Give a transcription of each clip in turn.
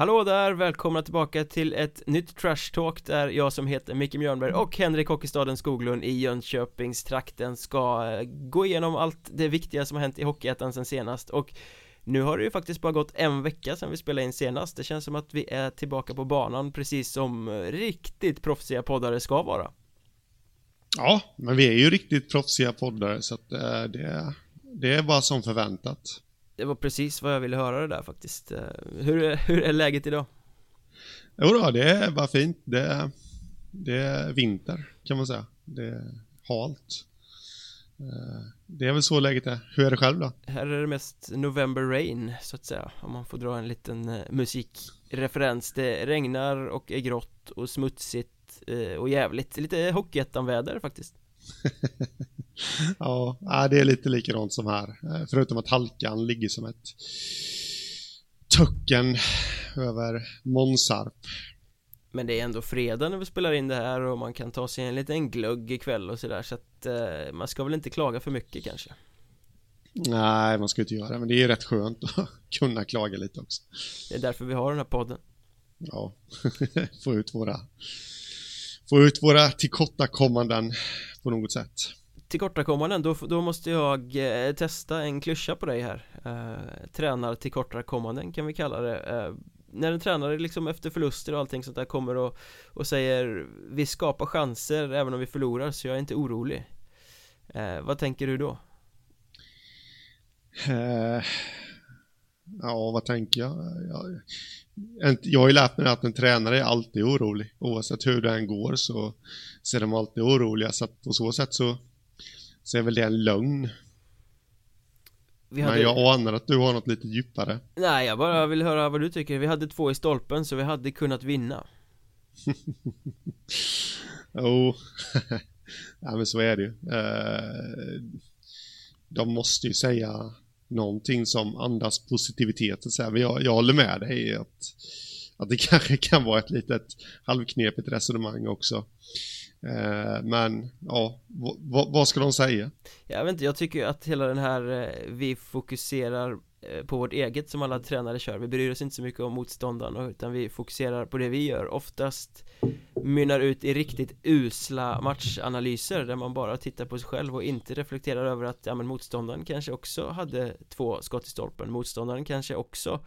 Hallå där, välkomna tillbaka till ett nytt Trash Talk där jag som heter Micke Mjörnberg och Henrik Hockeystaden Skoglund i Jönköpingstrakten ska eh, gå igenom allt det viktiga som har hänt i Hockeyettan sen senast. Och nu har det ju faktiskt bara gått en vecka sedan vi spelade in senast. Det känns som att vi är tillbaka på banan precis som eh, riktigt proffsiga poddare ska vara. Ja, men vi är ju riktigt proffsiga poddare så att eh, det, det är bara som förväntat. Det var precis vad jag ville höra det där faktiskt eh, Hur, är- hur är läget idag? Jo då, det är bara fint. Det är, det är vinter kan man säga. Det är halt. Eh, Det är väl så läget är. Hur är det själv då? Här är det mest November Rain så att säga Om man får dra en liten eh, musikreferens Det regnar och är grått och smutsigt och jävligt Lite Hockeyettan-väder faktiskt Ja, det är lite likadant som här. Eh, Förutom att halkan ligger som ett töcken över Månsarp. Men det är ändå fredag när vi spelar in det här och man kan ta sig en liten glögg ikväll och sådär så att eh, man ska väl inte klaga för mycket kanske Nej, man ska inte göra det, men det är rätt skönt att kunna klaga lite också. Det är därför vi har den här podden Ja, få ut våra få ut våra tillkortakommanden på något sätt. Tillkortakommanden, då, då måste jag eh, testa en klyscha på dig här eh, Tränar tillkortakommanden kan vi kalla det eh, När en tränare liksom efter förluster och allting sånt där kommer och, och säger Vi skapar chanser även om vi förlorar så jag är inte orolig eh, Vad tänker du då? Eh, ja, vad tänker jag? jag? Jag har ju lärt mig att en tränare är alltid orolig. Oavsett hur det än går så, så är de alltid oroliga. Så att på så sätt så, så är väl det en lögn. Vi Men jag anar att du har något lite djupare. Nej jag bara vill höra vad du tycker Vi hade två i stolpen så vi hade kunnat vinna Jo, ja, men så är det ju. Eh, de måste ju säga någonting som andas positivitet. Så här. Men jag, jag håller med dig att, att det kanske kan vara ett litet halvknepigt resonemang också. Eh, men ja, vad ska de säga? Jag vet inte, jag tycker att hela den här eh, Vi fokuserar eh, på vårt eget som alla tränare kör. Vi bryr oss inte så mycket om motståndaren utan vi fokuserar på det vi gör. Oftast mynnar ut i riktigt usla matchanalyser där man bara tittar på sig själv och inte reflekterar över att ja, men motståndaren kanske också hade två skott i stolpen. Motståndaren kanske också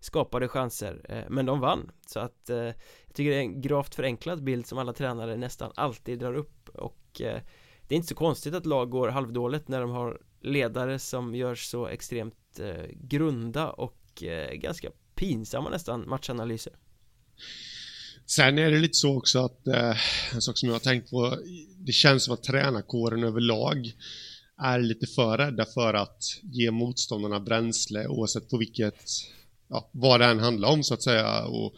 skapade chanser eh, men de vann. Så att eh, jag tycker det är en gravt förenklad bild som alla tränare nästan alltid drar upp. Och eh, det är inte så konstigt att lag går halvdåligt när de har ledare som gör så extremt grunda och ganska pinsamma nästan matchanalyser. Sen är det lite så också att eh, en sak som jag har tänkt på, det känns som att tränarkåren överlag är lite för rädda för att ge motståndarna bränsle oavsett på vilket, ja, vad det än handlar om så att säga. Och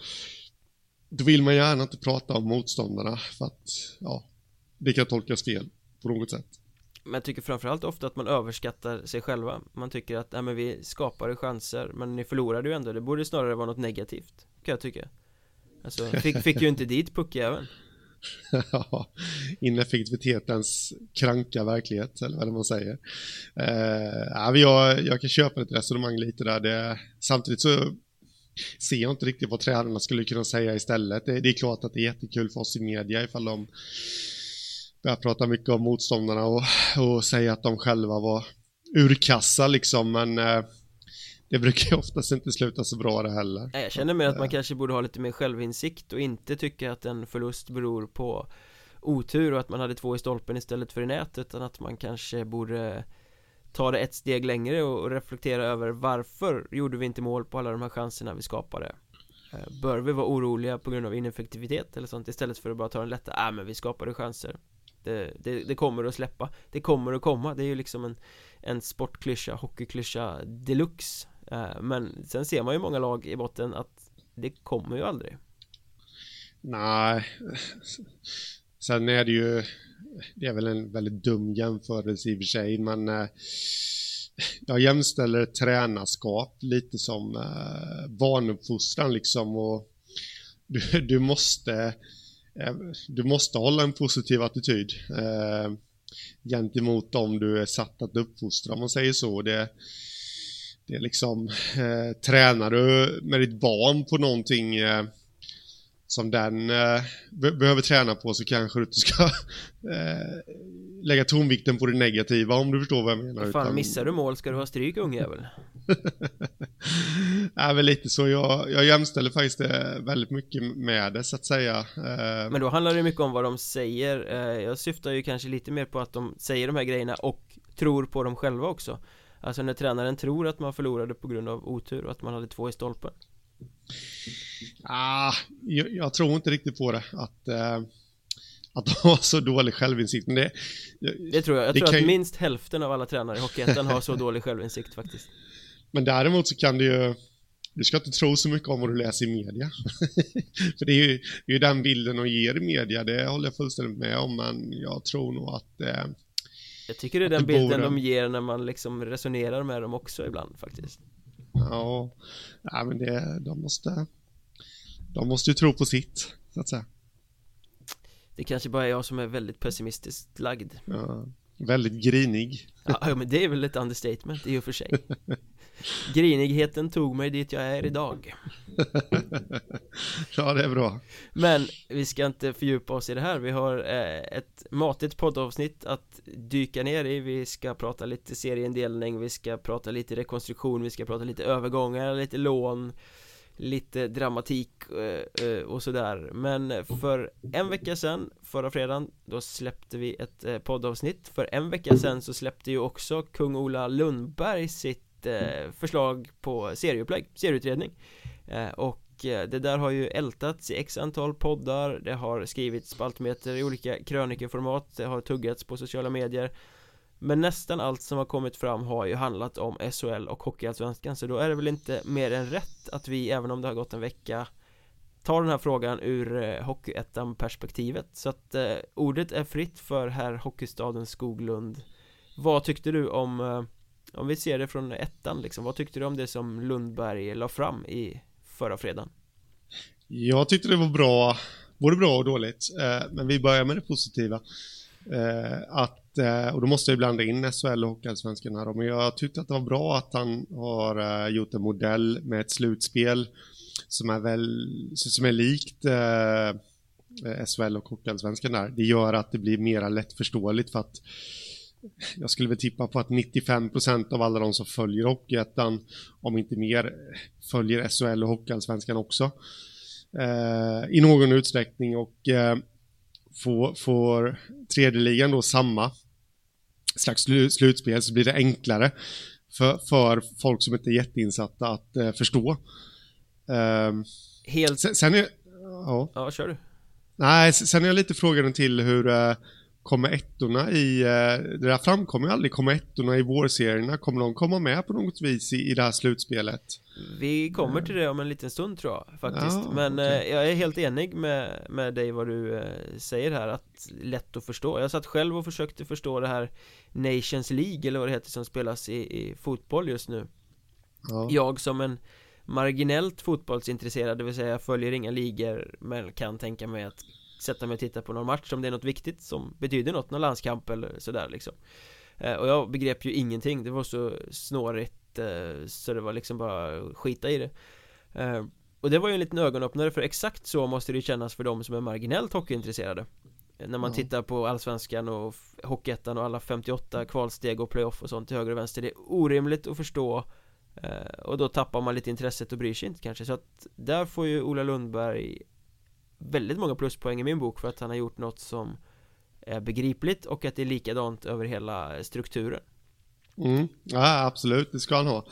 då vill man gärna inte prata om motståndarna för att, ja, det kan tolkas fel på något sätt. Men jag tycker framförallt ofta att man överskattar sig själva Man tycker att, nej men vi skapade chanser men ni förlorade ju ändå Det borde snarare vara något negativt Kan jag tycka Alltså, fick, fick ju inte dit puckjäveln Ineffektivitetens kranka verklighet, eller vad man säger. Eh, jag, jag kan köpa ett resonemang lite där. Det, samtidigt så ser jag inte riktigt vad tränarna skulle kunna säga istället. Det, det är klart att det är jättekul för oss i media ifall de börjar prata mycket om motståndarna och, och säga att de själva var urkassa liksom, men eh, det brukar ju oftast inte sluta så bra det heller. Nej, jag känner mer att man kanske borde ha lite mer självinsikt och inte tycka att en förlust beror på otur och att man hade två i stolpen istället för i nät utan att man kanske borde ta det ett steg längre och reflektera över varför gjorde vi inte mål på alla de här chanserna vi skapade? Eh, Bör vi vara oroliga på grund av ineffektivitet eller sånt istället för att bara ta den lätta, ah men vi skapade chanser. Det, det, det kommer att släppa. Det kommer att komma, det är ju liksom en En sportklyscha, hockeyklyscha deluxe. Eh, Eh, men sen ser man ju många lag i botten att Det kommer ju aldrig Nej. Sen är det ju, det är väl en väldigt dum jämförelse i och för sig, men eh, jag jämställer tränarskap lite som eh, barnuppfostran liksom och du, du måste eh, du måste hålla en positiv attityd eh, gentemot dem du är satt att uppfostra om man säger så. Det, det är liksom, eh, tränar du med ditt barn på någonting eh, som den eh, behöver träna på så kanske du inte ska eh, lägga tonvikten på det negativa om du förstår vad jag menar. Fan, utan... missar du mål ska du ha stryk ungjävel. är väl lite så. Jag, jag jämställer faktiskt det väldigt mycket med det så att säga. Eh, Men då handlar det mycket om vad de säger. Eh, jag syftar ju kanske lite mer på att de säger de här grejerna och tror på dem själva också. Alltså när tränaren tror att man förlorade på grund av otur och att man hade två i stolpen. Ah, jag, jag tror inte riktigt på det. Att, eh, att de har så dålig självinsikt. Men det, det tror jag. Jag tror att ju... minst hälften av alla tränare i Hockeyettan har så dålig självinsikt faktiskt. Men däremot så kan det ju du ska inte tro så mycket om vad du läser i media. För det är ju, det är ju den bilden de ger i media, det håller jag fullständigt med om, men jag tror nog att eh, Jag tycker det är den bilden de ger när man liksom resonerar med dem också ibland faktiskt. Ja, ja men det, de måste De måste ju tro på sitt, så att säga. Det kanske bara är jag som är väldigt pessimistiskt lagd. Ja, Väldigt grinig. Ja, men det är väl ett understatement i och för sig Grinigheten tog mig dit jag är idag. Ja det är bra. Men vi ska inte fördjupa oss i det här. Vi har eh, ett matigt poddavsnitt att dyka ner i. Vi ska prata lite serieindelning Vi ska prata lite rekonstruktion Vi ska prata lite övergångar, lite lån Lite dramatik eh, eh, och sådär. Men för en vecka sedan Förra fredagen Då släppte vi ett poddavsnitt. För en vecka sedan så släppte ju också Kung Ola Lundberg sitt eh, förslag på serieupplägg, serieutredning. Eh, och eh, det där har ju ältats i x antal poddar Det har skrivits spaltmeter i olika krönikeformat Det har tuggats på sociala medier. Men nästan allt som har kommit fram har ju handlat om SHL och Hockeyallsvenskan Så då är det väl inte mer än rätt att vi, även om det har gått en vecka Tar den här frågan ur eh, Hockeyettan perspektivet Så att eh, ordet är fritt för herr Hockeystaden Skoglund. Vad tyckte du om eh, om vi ser det från ettan liksom, vad tyckte du om det som Lundberg la fram i förra fredagen? Jag tyckte det var bra, både bra och dåligt, eh, men vi börjar med det positiva. Eh, att, eh, och då måste jag blanda in SHL och Hockeyallsvenskan här men jag tyckte att det var bra att han har gjort en modell med ett slutspel som är väl, som är likt SHL och Hockeyallsvenskan där. Det gör att det blir mera lättförståeligt för att jag skulle väl tippa på att 95% av alla de som följer Hockeyettan, om inte mer, följer SHL och Hockeyallsvenskan också. Eh, I någon utsträckning och eh, får, får tredjeligan då samma slags slutspel så blir det enklare för, för folk som inte är jätteinsatta att eh, förstå. Eh, Helt... Sen, sen är, ja. ja, kör du. Nej, sen är jag lite frågan till hur eh, kommer ettorna i, eh, det där framkommer ju aldrig, kommer ettorna i vårserierna, kommer de komma med på något vis i, i det här slutspelet? Vi kommer till det om en liten stund tror jag faktiskt ja, Men okay. jag är helt enig med, med dig vad du eh, säger här att lätt att förstå Jag satt själv och försökte förstå det här Nations League eller vad det heter som spelas i, i fotboll just nu ja. Jag som en marginellt fotbollsintresserad, det vill säga jag följer inga ligor men kan tänka mig att sätta mig och titta på någon match om det är något viktigt som betyder något, någon landskamp eller sådär liksom. Eh, Och jag begrep ju ingenting, det var så snårigt eh, så det var liksom bara skita i det. Eh, Och det var ju en liten ögonöppnare för exakt så måste det kännas för de som är marginellt hockeyintresserade. När man tittar på allsvenskan och hockeyettan och alla 58 kvalsteg och playoff och sånt till höger och vänster Det är orimligt att förstå Och då tappar man lite intresset och bryr sig inte kanske. Så att där får ju Ola Lundberg väldigt många pluspoäng i min bok för att han har gjort något som är begripligt och att det är likadant över hela strukturen. Mm. Ja, absolut, det ska han ha.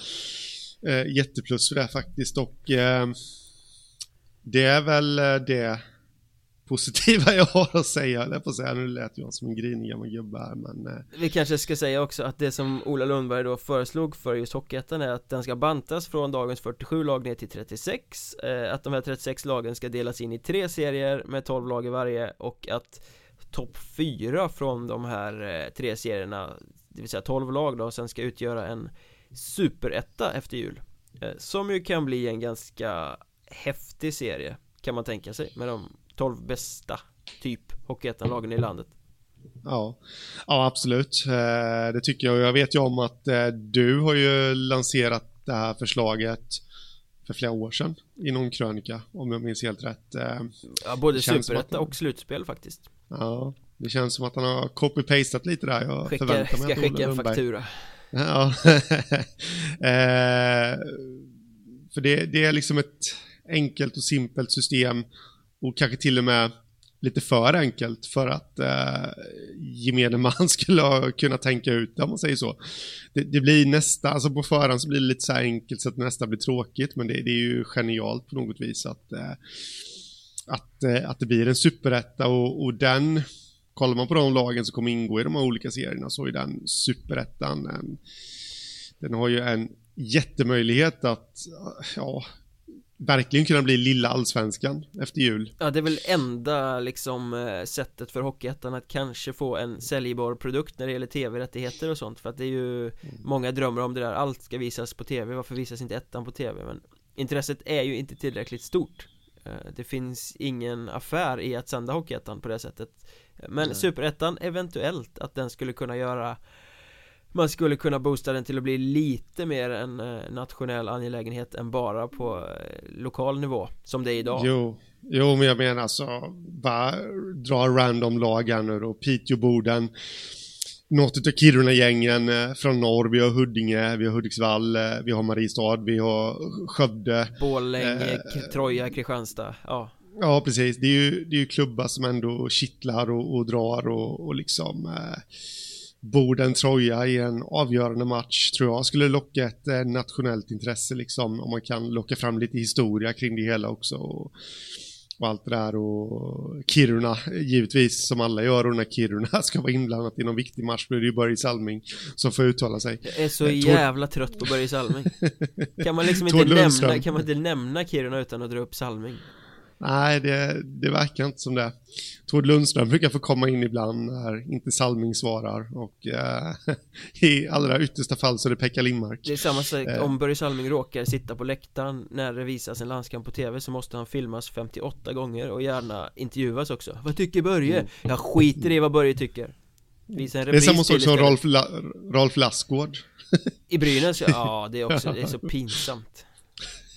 Eh, jätteplus för det faktiskt och eh, det är väl eh, det positiva jag har att säga, jag på säga, nu lät jag som en grinig gammal gubbe här men. Eh. Vi kanske ska säga också att det som Ola Lundberg då föreslog för just Hockeyettan är att den ska bantas från dagens 47 lag ner till 36 eh, Att de här 36 lagen ska delas in i tre serier med 12 lag i varje och att topp 4 från de här eh, tre serierna Det vill säga 12 lag då, sen ska utgöra en superetta efter jul Som ju kan bli en ganska häftig serie kan man tänka sig med de 12 bästa typ Hockeyettan-lagen i landet Ja, ja absolut. Eh, det tycker jag. Jag vet ju om att eh, du har ju lanserat det här förslaget för flera år sedan i någon krönika, om jag minns helt rätt. Eh, ja, både superetta och slutspel faktiskt. Ja, det känns som att han har copy-pastat lite där. Jag skicka, förväntar mig ska skicka en faktura. Ja. eh, för det, det är liksom ett enkelt och simpelt system och kanske till och med lite för enkelt för att eh, gemene man skulle ha kunnat tänka ut det om man säger så. Det, det, blir nästa, alltså på förhand så blir det lite så här enkelt så att nästa blir tråkigt men det, det är ju genialt på något vis att, eh, att, eh, att det blir en superetta och, och den, kollar man på de lagen som kommer ingå i de här olika serierna så är den superettan en, den har ju en jättemöjlighet att, ja, verkligen kunna bli lilla allsvenskan efter jul. Ja, det är väl enda liksom eh, sättet för Hockeyettan att kanske få en säljbar produkt när det gäller tv-rättigheter och sånt för att det är ju mm. många drömmer om det där, allt ska visas på tv, varför visas inte ettan på tv? Men intresset är ju inte tillräckligt stort eh, det finns ingen affär i att sända Hockeyettan på det sättet Men Superettan eventuellt att den skulle kunna göra man skulle kunna boosta den till att bli lite mer en eh, nationell angelägenhet än bara på eh, lokal nivå som det är idag. Jo, jo men jag menar så bara dra random lag här nu då, Piteå-Boden något av Kiruna-gängen eh, från norr, vi har Huddinge, vi har Hudiksvall, vi har Mariestad, vi har Skövde Borlänge, eh, Troja, Kristianstad, ja Ja, precis. Det är ju, det är ju klubbar som ändå kittlar och, och drar och, och liksom eh, Boden Troja i en avgörande match tror jag skulle locka ett eh, nationellt intresse liksom om man kan locka fram lite historia kring det hela också och, och allt det där och Kiruna givetvis som alla gör och när Kiruna ska vara inblandat i någon viktig match blir det ju Börje Salming som får uttala sig. Jag är så eh, jävla trött på Börje Salming. Kan man liksom inte nämna, kan man inte nämna Kiruna utan att dra upp Salming? Nej, det, det verkar inte som det. Tord Lundström brukar få komma in ibland när inte Salming svarar och eh, i allra yttersta fall så är det Pekka Lindmark. Det är samma sak, eh. om Börje Salming råkar sitta på läktaren när det visas en landskamp på tv så måste han filmas 58 gånger och gärna intervjuas också. Vad tycker Börje? Mm. Jag skiter i vad Börje tycker. Visa en det är samma sak som Rolf, La Rolf Lassgård. I Brynäs, ja det är också, det är så pinsamt.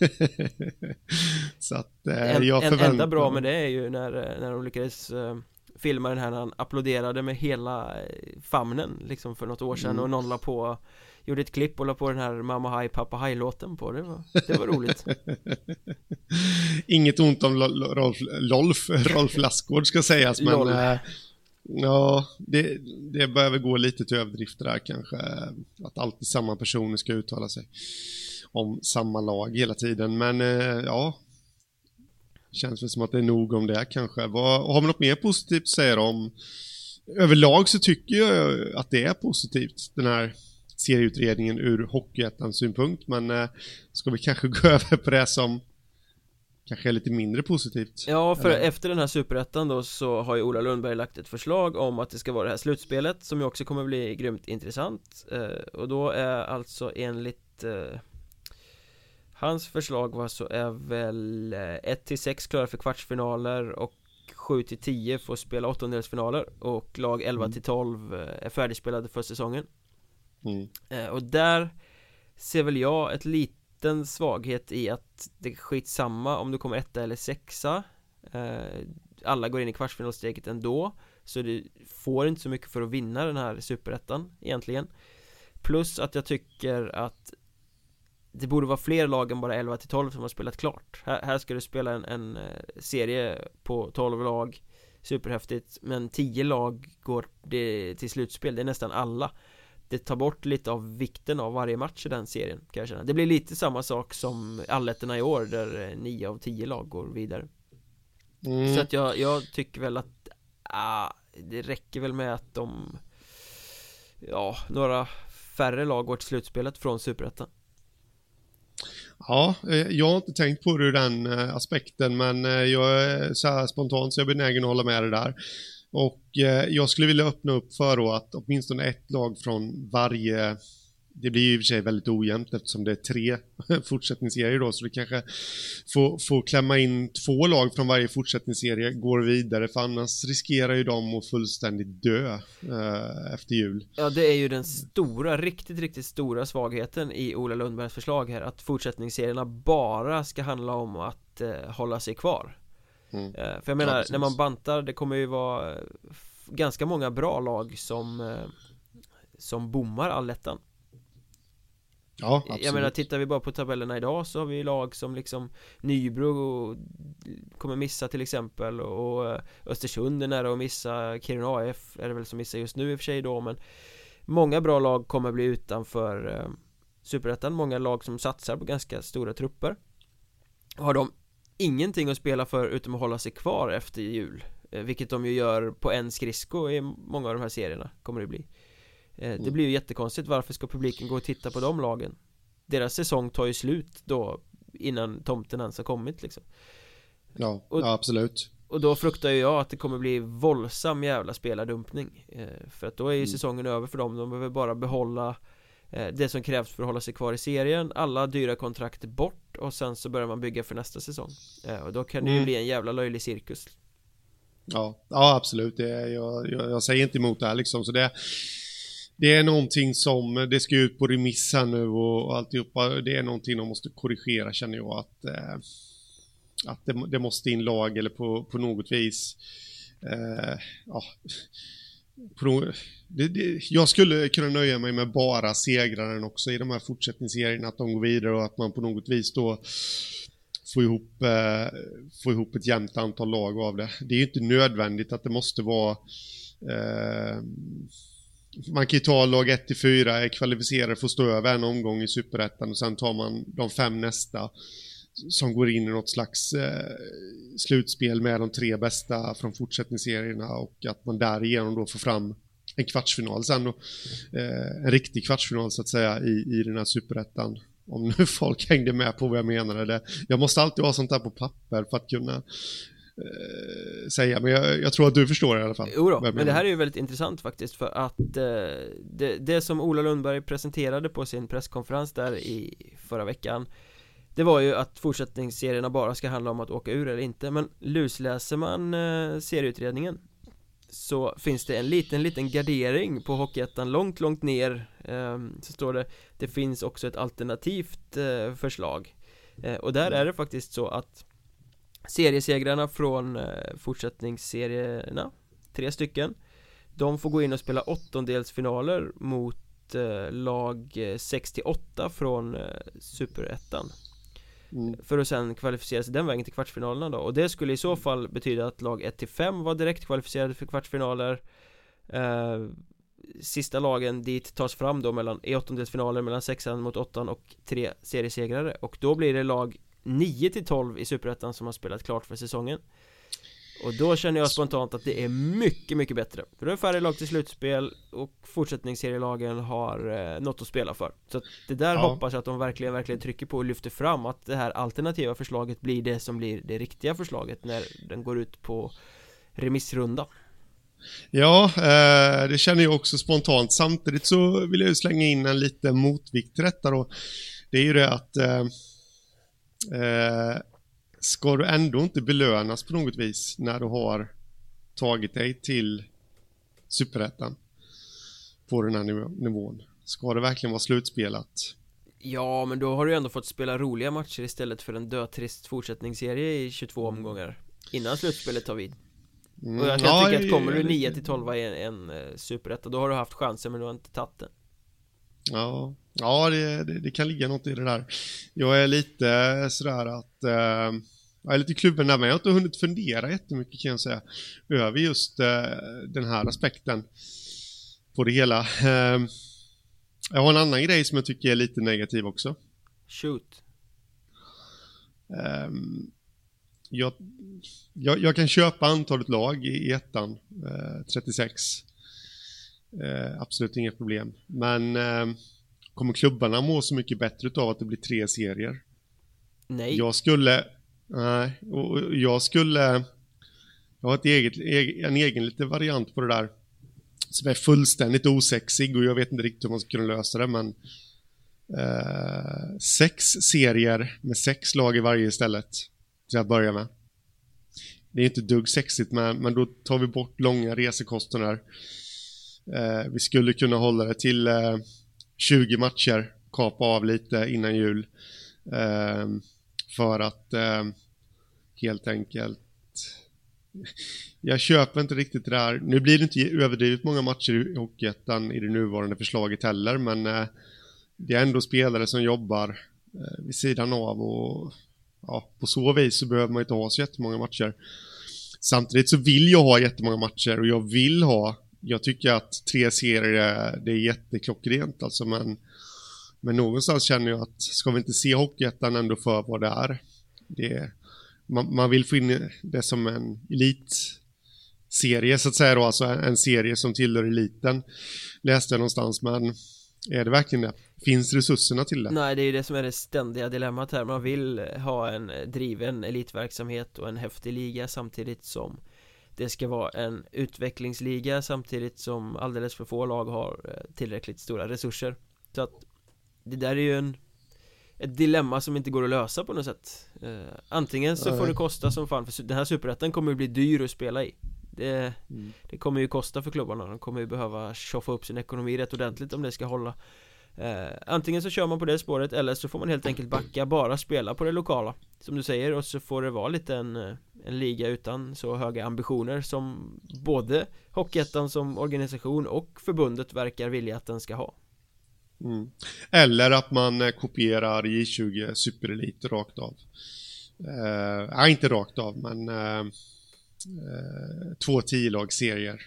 så att eh, en, jag förväntar En enda bra med det är ju när, när de lyckades eh, filma den här när han applåderade med hela eh, famnen liksom för något år sedan. Mm. och någon la på Gjorde ett klipp och la på den här Mamma Haj Pappa Haj låten på. Det var, det var roligt. Inget ont om Rolf, Rolf, Rolf Lassgård ska sägas men äh, Ja, det, det börjar gå lite till överdrifter där kanske Att alltid samma personer ska uttala sig om samma lag hela tiden. Men eh, ja, känns väl som att det är nog om det kanske. Vad, har vi något mer positivt att säga om? Överlag så tycker jag att det är positivt, den här serieutredningen ur Hockeyettans synpunkt. Men eh, ska vi kanske gå över på det som kanske är lite mindre positivt. Ja, för eller? efter den här superettan då så har ju Ola Lundberg lagt ett förslag om att det ska vara det här slutspelet som ju också kommer bli grymt intressant. Eh, och då är alltså enligt eh, Hans förslag var så är väl 1 till 6 klara för kvartsfinaler och 7 till 10 får spela åttondelsfinaler och lag 11 till 12 eh, är färdigspelade för säsongen. Mm. Eh, och där ser väl jag ett liten svaghet i att det är skitsamma om du kommer etta eller sexa. Eh, Alla går in i kvartsfinalsteget ändå Så du får inte så mycket för att vinna den här superettan egentligen. Plus att jag tycker att det borde vara fler lag än bara 11 till 12 som har spelat klart. Här, här ska du spela en, en, eh, serie på 12 lag. Superhäftigt. Men 10 lag går det till slutspel, det är nästan alla. Det tar bort lite av vikten av varje match i den serien kan jag känna. Det blir lite samma sak som allettorna i år där 9 av 10 lag går vidare. Mm. Så att jag, jag tycker väl att ah, Det räcker väl med att de Ja, några färre lag går till slutspelet från Superettan Ja, eh, jag har inte tänkt på det ur den eh, aspekten, men eh, jag är så här spontant så jag är benägen att hålla med det där. Och jag skulle vilja öppna upp för då att åtminstone ett lag från varje det blir ju i och för sig väldigt ojämnt eftersom det är tre fortsättningsserier då, så det kanske får, får klämma in två lag från varje fortsättningsserie, går vidare, för annars riskerar ju de att fullständigt dö eh, efter jul. Ja, det är ju den stora, riktigt, riktigt stora svagheten i Ola Lundbergs förslag här, att fortsättningsserierna bara ska handla om att eh, hålla sig kvar. Mm. Eh, för jag menar, ja, när man bantar, det kommer ju vara ganska många bra lag som eh, som bommar allettan Ja, absolut. Jag menar, tittar vi bara på tabellerna idag så har vi lag som liksom Nybro kommer missa till exempel och eh, Östersund är nära att missa Kiruna AF är det väl som missar just nu i och för sig då men Många bra lag kommer bli utanför eh, Superettan, många lag som satsar på ganska stora trupper. Har de ingenting att spela för utom att hålla sig kvar efter jul eh, Vilket de ju gör på en skridsko i många av de här serierna kommer det bli. Eh, det mm. blir ju jättekonstigt, varför ska publiken gå och titta på de lagen? Deras säsong tar ju slut då innan tomten ens har kommit liksom Ja, och, ja absolut Och då fruktar ju jag att det kommer bli våldsam jävla spelardumpning eh, För att då är ju mm. säsongen över för dem, de behöver bara behålla eh, det som krävs för att hålla sig kvar i serien Alla dyra kontrakt bort och sen så börjar man bygga för nästa säsong Och då kan det ju mm. bli en jävla löjlig cirkus Ja, ja absolut, det, jag, jag, jag säger inte emot det här liksom så det det är någonting som, det ska ut på remiss här nu och alltihopa, det är någonting de måste korrigera känner jag att, eh, att det, det, måste in lag eller på, på något vis, eh, ja, på, det, det, jag skulle kunna nöja mig med bara segraren också i de här fortsättningsserierna, att de går vidare och att man på något vis då får ihop, eh, få ihop ett jämnt antal lag av det. Det är ju inte nödvändigt att det måste vara eh, man kan ju ta lag 1 till 4, är kvalificerade för att stå över en omgång i superettan och sen tar man de fem nästa som går in i något slags eh, slutspel med de tre bästa från fortsättningsserierna och att man därigenom då får fram en kvartsfinal sen då. Eh, en riktig kvartsfinal så att säga i, i den här superettan. Om nu folk hängde med på vad jag menade. Jag måste alltid ha sånt där på papper för att kunna eh, säga, men jag, jag, tror att du förstår i alla fall Jo då, men det här är ju väldigt intressant faktiskt för att eh, det, det som Ola Lundberg presenterade på sin presskonferens där i förra veckan Det var ju att fortsättningsserierna bara ska handla om att åka ur eller inte men lusläser man eh, serieutredningen så finns det en liten, liten gardering på Hockeyettan långt, långt ner eh, Så står det Det finns också ett alternativt eh, förslag. Eh, Och där är det faktiskt så att Seriesegrarna från eh, fortsättningsserierna Tre stycken. De får gå in och spela åttondelsfinaler mot eh, lag 68 från eh, superettan. Mm. För att sen kvalificera sig den vägen till kvartsfinalerna då. Och det skulle i så fall betyda att lag 1-5 var direkt kvalificerade för kvartsfinaler. Eh, Sista lagen dit tas fram då mellan i åttondelsfinaler mellan sexan mot åttan och tre seriesegrare. Och då blir det lag 9 till 12 i Superettan som har spelat klart för säsongen Och då känner jag spontant att det är mycket, mycket bättre För då är färre lag till slutspel och fortsättningsserielagen har eh, något att spela för Så att det där ja. hoppas jag att de verkligen, verkligen trycker på och lyfter fram Att det här alternativa förslaget blir det som blir det riktiga förslaget när den går ut på remissrunda Ja, eh, det känner jag också spontant. Samtidigt så vill jag ju slänga in en liten motvikt till detta då. Det är ju det att eh, eh, ska du ändå inte belönas på något vis när du har tagit dig till superettan på den här nivån? Ska det verkligen vara slutspelat? Ja, men då har du ändå fått spela roliga matcher istället för en dötrist fortsättningsserie i 22 mm. omgångar Innan slutspelet tar vid mm. Och jag kan ja, tycka att kommer du 9 till 12 i en, en uh, superetta Då har du haft chansen men du har inte tagit den Ja, ja det, det, det, kan ligga något i det där. Jag är lite sådär att eh, jag är lite kluven där men jag har inte hunnit fundera jättemycket kan jag säga över just eh, den här aspekten på det hela. Eh, jag har en annan grej som jag tycker är lite negativ också. Shoot. Eh, jag, jag, jag, kan köpa antalet lag i ettan, 36. Eh, absolut inga problem. Men eh, kommer klubbarna må så mycket bättre av att det blir tre serier? Nej. Jag skulle, nej, och jag skulle, jag har ett eget, en egen liten variant på det där. som är fullständigt osexig och jag vet inte riktigt hur man ska kunna lösa det men eh, sex serier med sex lag i varje istället till att börja med. Det är inte dugg sexigt men, men då tar vi bort långa resekostnader. Eh, vi skulle kunna hålla det till eh, 20 matcher, kapa av lite innan jul. Eh, för att eh, helt enkelt jag köper inte riktigt det där. Nu blir det inte överdrivet många matcher i Hockeyettan i det nuvarande förslaget heller, men eh, det är ändå spelare som jobbar eh, vid sidan av och ja, på så vis så behöver man inte ha så jättemånga matcher. Samtidigt så vill jag ha jättemånga matcher och jag vill ha, jag tycker att tre serier det är jätteklockrent alltså men men någonstans känner jag att ska vi inte se Hockeyettan ändå för vad det är? Det, man, man vill få in det som en elitserie så att säga då, alltså en serie som tillhör eliten. Läste jag någonstans, men är det verkligen det? Finns resurserna till det? Nej, det är ju det som är det ständiga dilemmat här. Man vill ha en eh, driven elitverksamhet och en häftig liga samtidigt som det ska vara en utvecklingsliga samtidigt som alldeles för få lag har eh, tillräckligt stora resurser. Så att det där är ju en ett dilemma som inte går att lösa på något sätt. Eh, Antingen så får det kosta som fan för den här superrätten kommer ju bli dyr att spela i. Det, mm. det kommer ju kosta för klubbarna, de kommer ju behöva tjoffa upp sin ekonomi rätt ordentligt om det ska hålla. Eh, Antingen så kör man på det spåret eller så får man helt enkelt backa, bara spela på det lokala Som du säger och så får det vara lite en, eh, en liga utan så höga ambitioner som både Hockeyettan som organisation och förbundet verkar vilja att den ska ha Mm. Eller att man eh, kopierar J20 Superelit rakt av. Eh, nej, inte rakt av, men eh, eh, två tiolagsserier.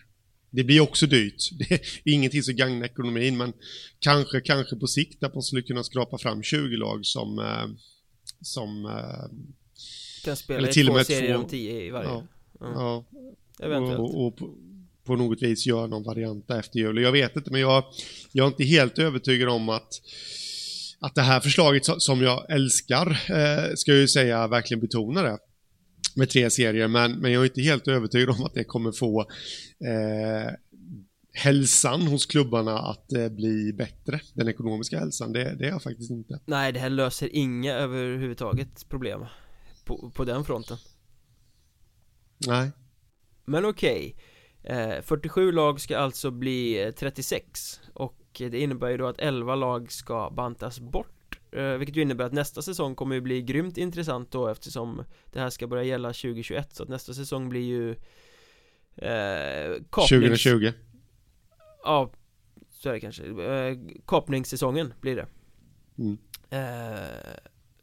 Det blir också dyrt. Det är ingenting som gagnar ekonomin, men kanske, kanske på sikt att man skulle kunna skrapa fram 20 lag som, eh, som eh, kan spela i två serier om 10 i varje. Ja, mm. ja. Eventuellt. Och, och, på något vis gör någon variant efter jul. Jag vet inte, men jag, jag är inte helt övertygad om att att det här förslaget som jag älskar, eh, ska jag ju säga, verkligen betonar det med tre serier, men, men jag är inte helt övertygad om att det kommer få eh, hälsan hos klubbarna att eh, bli bättre, den ekonomiska hälsan, det, det är jag faktiskt inte. Nej, det här löser inga överhuvudtaget problem på, på den fronten. Nej. Men okej. Okay. 47 eh, lag ska alltså bli 36 eh, och det innebär ju då att 11 lag ska bantas bort eh, Vilket ju innebär att nästa säsong kommer ju bli grymt intressant då eftersom det här ska börja gälla 2021 så att nästa säsong blir ju eh, kapnings... 2020 Ja, så är det kanske eh, Kapningssäsongen blir det mm. eh,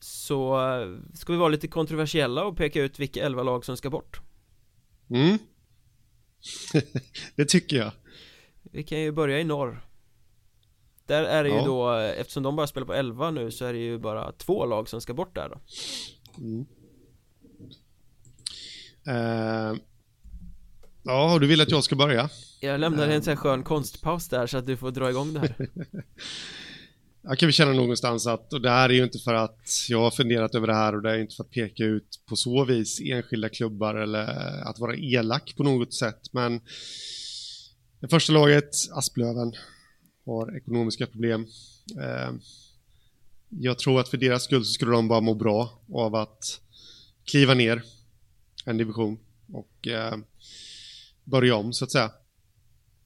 Så ska vi vara lite kontroversiella och peka ut vilka 11 lag som ska bort Mm det tycker jag Vi kan ju börja i norr Där är det ja. ju då, eftersom de bara spelar på 11 nu så är det ju bara två lag som ska bort där då mm. uh, Ja, du vill att jag ska börja? Jag lämnar uh. en sån här skön konstpaus där så att du får dra igång det här Jag kan väl känna någonstans att, och det här är ju inte för att jag har funderat över det här och det är inte för att peka ut på så vis enskilda klubbar eller att vara elak på något sätt, men det första laget, Asplöven, har ekonomiska problem. Eh, jag tror att för deras skull så skulle de bara må bra av att kliva ner en division och eh, börja om så att säga.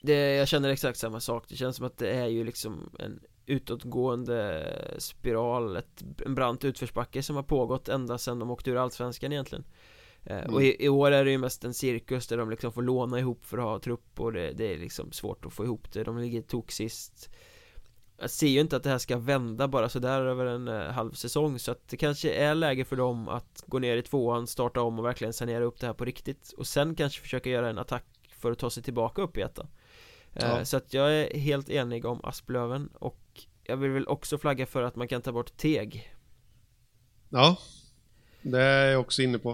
Det, jag känner exakt samma sak, det känns som att det är ju liksom en utåtgående spiral, ett, en brant utförsbacke som har pågått ända sedan de åkte ur Allsvenskan egentligen. Eh, mm. Och i, i, år är det ju mest en cirkus där de liksom får låna ihop för att ha trupp och det, det är liksom svårt att få ihop det, de ligger tok sist. Jag ser ju inte att det här ska vända bara sådär över en uh, halv säsong så att det kanske är läge för dem att gå ner i tvåan, starta om och verkligen sanera upp det här på riktigt. Och sen kanske försöka göra en attack för att ta sig tillbaka upp i ettan Ja. Eh, så att jag är helt enig om Asplöven och jag vill väl också flagga för att man kan ta bort Teg. Ja, det är jag också inne på.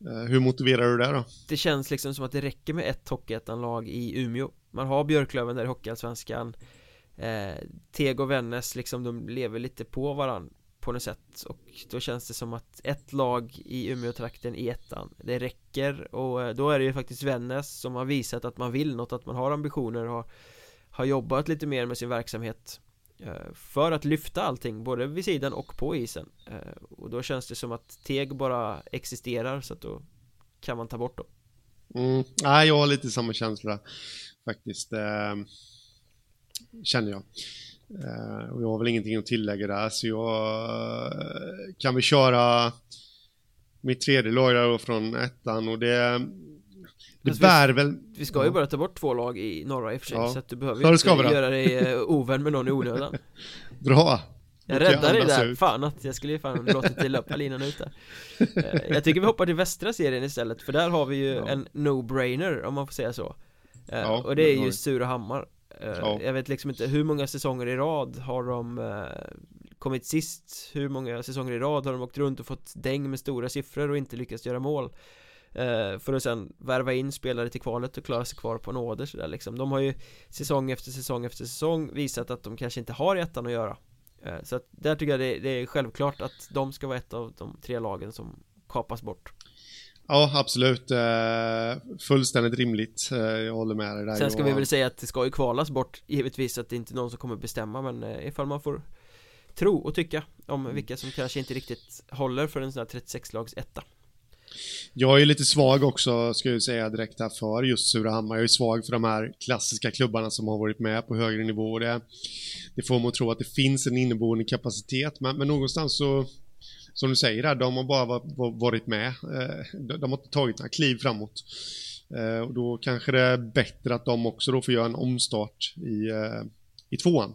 Eh, Hur motiverar du det då? Det känns liksom som att det räcker med ett Hockeyettan-lag i Umeå. Man har Björklöven där i Hockeyallsvenskan. Eh, Teg och Vännäs liksom, de lever lite på varann på något sätt och då känns det som att ett lag i Umeå-trakten i ettan det räcker. Och eh, då är det ju faktiskt Vännäs som har visat att man vill något, att man har ambitioner och har, har jobbat lite mer med sin verksamhet eh, för att lyfta allting, både vid sidan och på isen. Eh, och då känns det som att Teg bara existerar så att då kan man ta bort dem. Mm. Nej, jag har lite samma känsla faktiskt eh, känner jag och jag har väl ingenting att tillägga där, så jag eh, kan vi köra mitt tredje lag där från ettan och det det Fast bär vi, väl... Vi ska ju bara ta bort två lag i norra i och för sig, Ja. så att du behöver ju inte vi då. göra dig eh, ovän med någon i onödan Bra! Jag Då räddade dig där, ut. fan att jag skulle ju fan låtit dig löpa linan ut där Eh, Jag tycker vi hoppar till västra serien istället, för där har vi ju Ja. en no-brainer om man får säga så Eh, Ja, Och det är ju. Surahammar Eh, Ja. Jag vet liksom inte hur många säsonger i rad har de eh, kommit sist? Hur många säsonger i rad har de åkt runt och fått däng med stora siffror och inte lyckats göra mål? Eh, För att sen värva in spelare till kvalet och klara sig kvar på nåder sådär liksom. De har ju säsong efter säsong efter säsong visat att de kanske inte har i ettan att göra. Eh, Så att där tycker jag det är självklart att de ska vara ett av de tre lagen som kapas bort Ja, absolut. Eh, fullständigt rimligt. Eh, jag håller med dig där. Sen ska vi väl säga att det ska ju kvalas bort Givetvis att det inte är någon som kommer bestämma men eh, ifall man får tro och tycka om vilka som kanske inte riktigt håller för en sån här 36-lags etta Jag är lite svag också, ska jag säga direkt här, för just Surahammar. Jag är svag för de här klassiska klubbarna som har varit med på högre nivå. Det, det får mig att tro att det finns en inneboende kapacitet, men, men någonstans så, som du säger de har bara va- va- varit med. Eh, De, har inte tagit några kliv framåt. Eh, Och då kanske det är bättre att de också då får göra en omstart i, eh, i tvåan.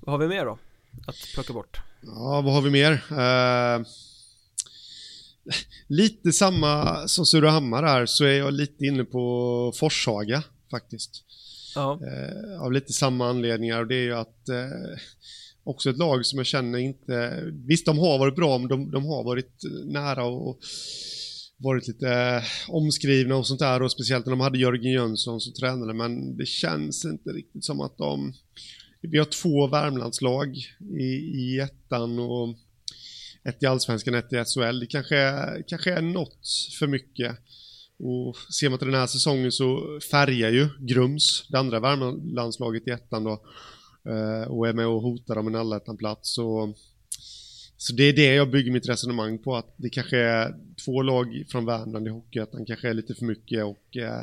Vad har vi mer då? Att plocka bort? Ja, vad har vi mer? Eh, lite samma som Surahammar här, så är jag lite inne på Forshaga faktiskt. Ja, Eh, av lite samma anledningar och det är ju att eh, också ett lag som jag känner inte... Visst, de har varit bra, men de, de har varit eh, nära och, och varit lite eh, omskrivna och sånt där och speciellt när de hade Jörgen Jönsson som tränare, men det känns inte riktigt som att de... Vi har två Värmlandslag i, i ettan och ett i Allsvenskan, ett i SHL. Det kanske är, kanske är något för mycket. Och ser man till den här säsongen så färgar ju Grums, det andra Värmlandslaget i ettan då, och är med och hotar om en allettan-plats. Så, så det är det jag bygger mitt resonemang på, att det kanske är två lag från Värmland i Hockeyettan kanske är lite för mycket och eh,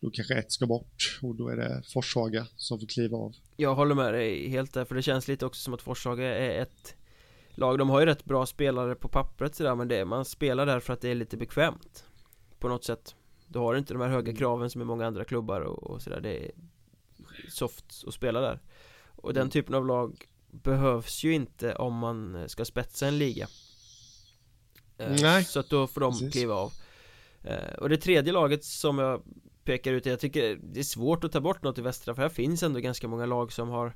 då kanske ett ska bort och då är det Forshaga som får kliva av. jag håller med dig helt där för det känns lite också som att Forshaga är ett lag. De har ju rätt bra spelare på pappret sådär men det, man spelar där för att det är lite bekvämt. På något sätt. Du har inte de här höga kraven som i många andra klubbar och, och sådär. Det är soft att spela där Och den typen av lag behövs ju inte om man ska spetsa en liga. Eh, Nej, Så att då får de precis. kliva av. Eh, Och det tredje laget som jag pekar ut, jag tycker det är svårt att ta bort något i västra för här finns ändå ganska många lag som har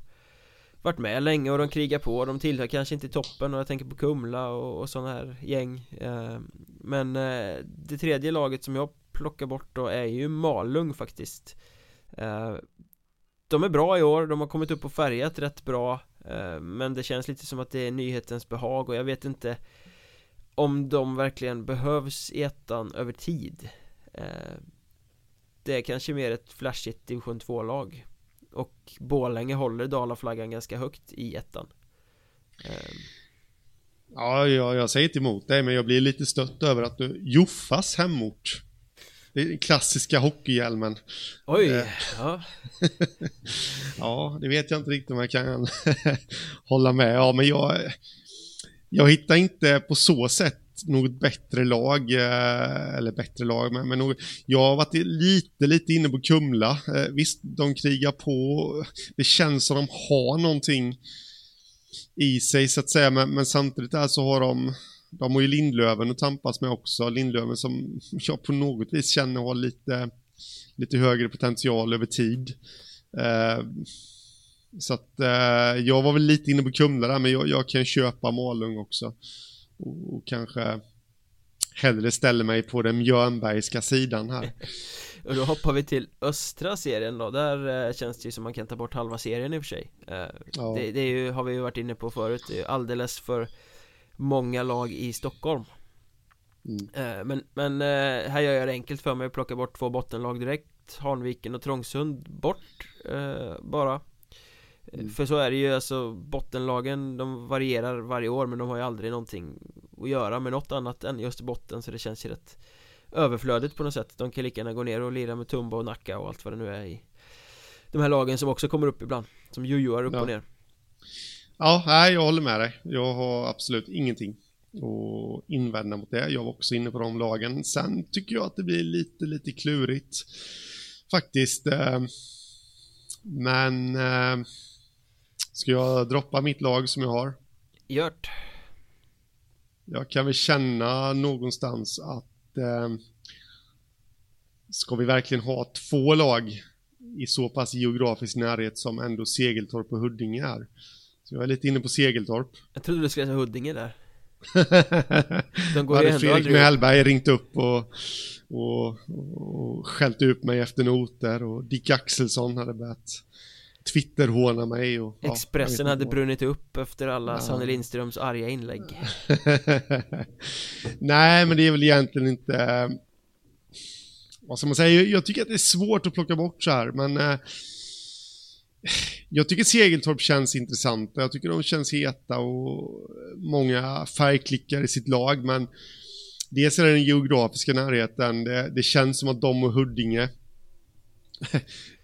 varit med länge och de krigar på, de tillhör kanske inte toppen och jag tänker på Kumla och, och sådana här gäng. Eh, Men det tredje laget som jag plockar bort då är ju Malung faktiskt de är bra i år, de har kommit upp och färgat rätt bra eh, Men det känns lite som att det är nyhetens behag och jag vet inte Om de verkligen behövs i ettan över tid eh, Det är kanske mer ett flashigt division 2-lag och Borlänge håller Dalaflaggan ganska högt i ettan eh, Ja, jag, jag säger inte emot dig, men jag blir lite stött över att du Joffas hemort. Det är den klassiska hockeyhjälmen. Oj, Eh. ja, Ja, det vet jag inte riktigt om jag kan hålla med. Ja, men jag, jag hittar inte på så sätt något bättre lag, eh, eller bättre lag, men, men något, jag har varit lite, lite inne på Kumla. Eh, Visst, de krigar på, det känns som de har någonting i sig så att säga, men, men samtidigt där så har de, de har ju Lindlöven att tampas med också, Lindlöven som jag på något vis känner har lite, lite högre potential över tid. Eh, så att eh, jag var väl lite inne på Kumla där, men jag, jag kan köpa Malung också. Och, och kanske hellre ställer mig på den Mjörnbergska sidan här. Och då hoppar vi till östra serien då, där eh, känns det ju som man kan ta bort halva serien i och för sig eh, ja. det, det ju, har vi ju varit inne på förut, det är ju alldeles för många lag i Stockholm mm. eh, Men, men eh, här gör jag det enkelt för mig att plocka bort två bottenlag direkt Hanviken och Trångsund bort eh, bara Mm. För så är det ju, alltså bottenlagen de varierar varje år men de har ju aldrig någonting att göra med något annat än just botten så det känns ju rätt överflödigt på något sätt De kan lika gärna gå ner och lira med Tumba och Nacka och allt vad det nu är i De här lagen som också kommer upp ibland Som jojoar upp ja. och ner Ja, nej jag håller med dig Jag har absolut ingenting att invända mot det Jag var också inne på de lagen Sen tycker jag att det blir lite, lite klurigt Faktiskt eh, Men eh, Ska jag droppa mitt lag som jag har? Gjort. Jag kan väl känna någonstans att eh, ska vi verkligen ha två lag i så pass geografisk närhet som ändå Segeltorp och Huddinge är. Jag är lite inne på Segeltorp. Jag trodde du skulle säga Huddinge där. De går hade Fredrik Mellberg ringt upp och, och, och skällt ut mig efter noter och Dick Axelsson hade börjat Twitterhåna mig och... Expressen ja, hade brunnit upp efter alla ja. Sanne Lindströms arga inlägg Nej men det är väl egentligen inte Vad ska man säga, jag tycker att det är svårt att plocka bort så här men eh, jag tycker Segeltorp känns intressanta, jag tycker de känns heta och många färgklickar i sitt lag men Dels är det den geografiska närheten, det, det känns som att de och Huddinge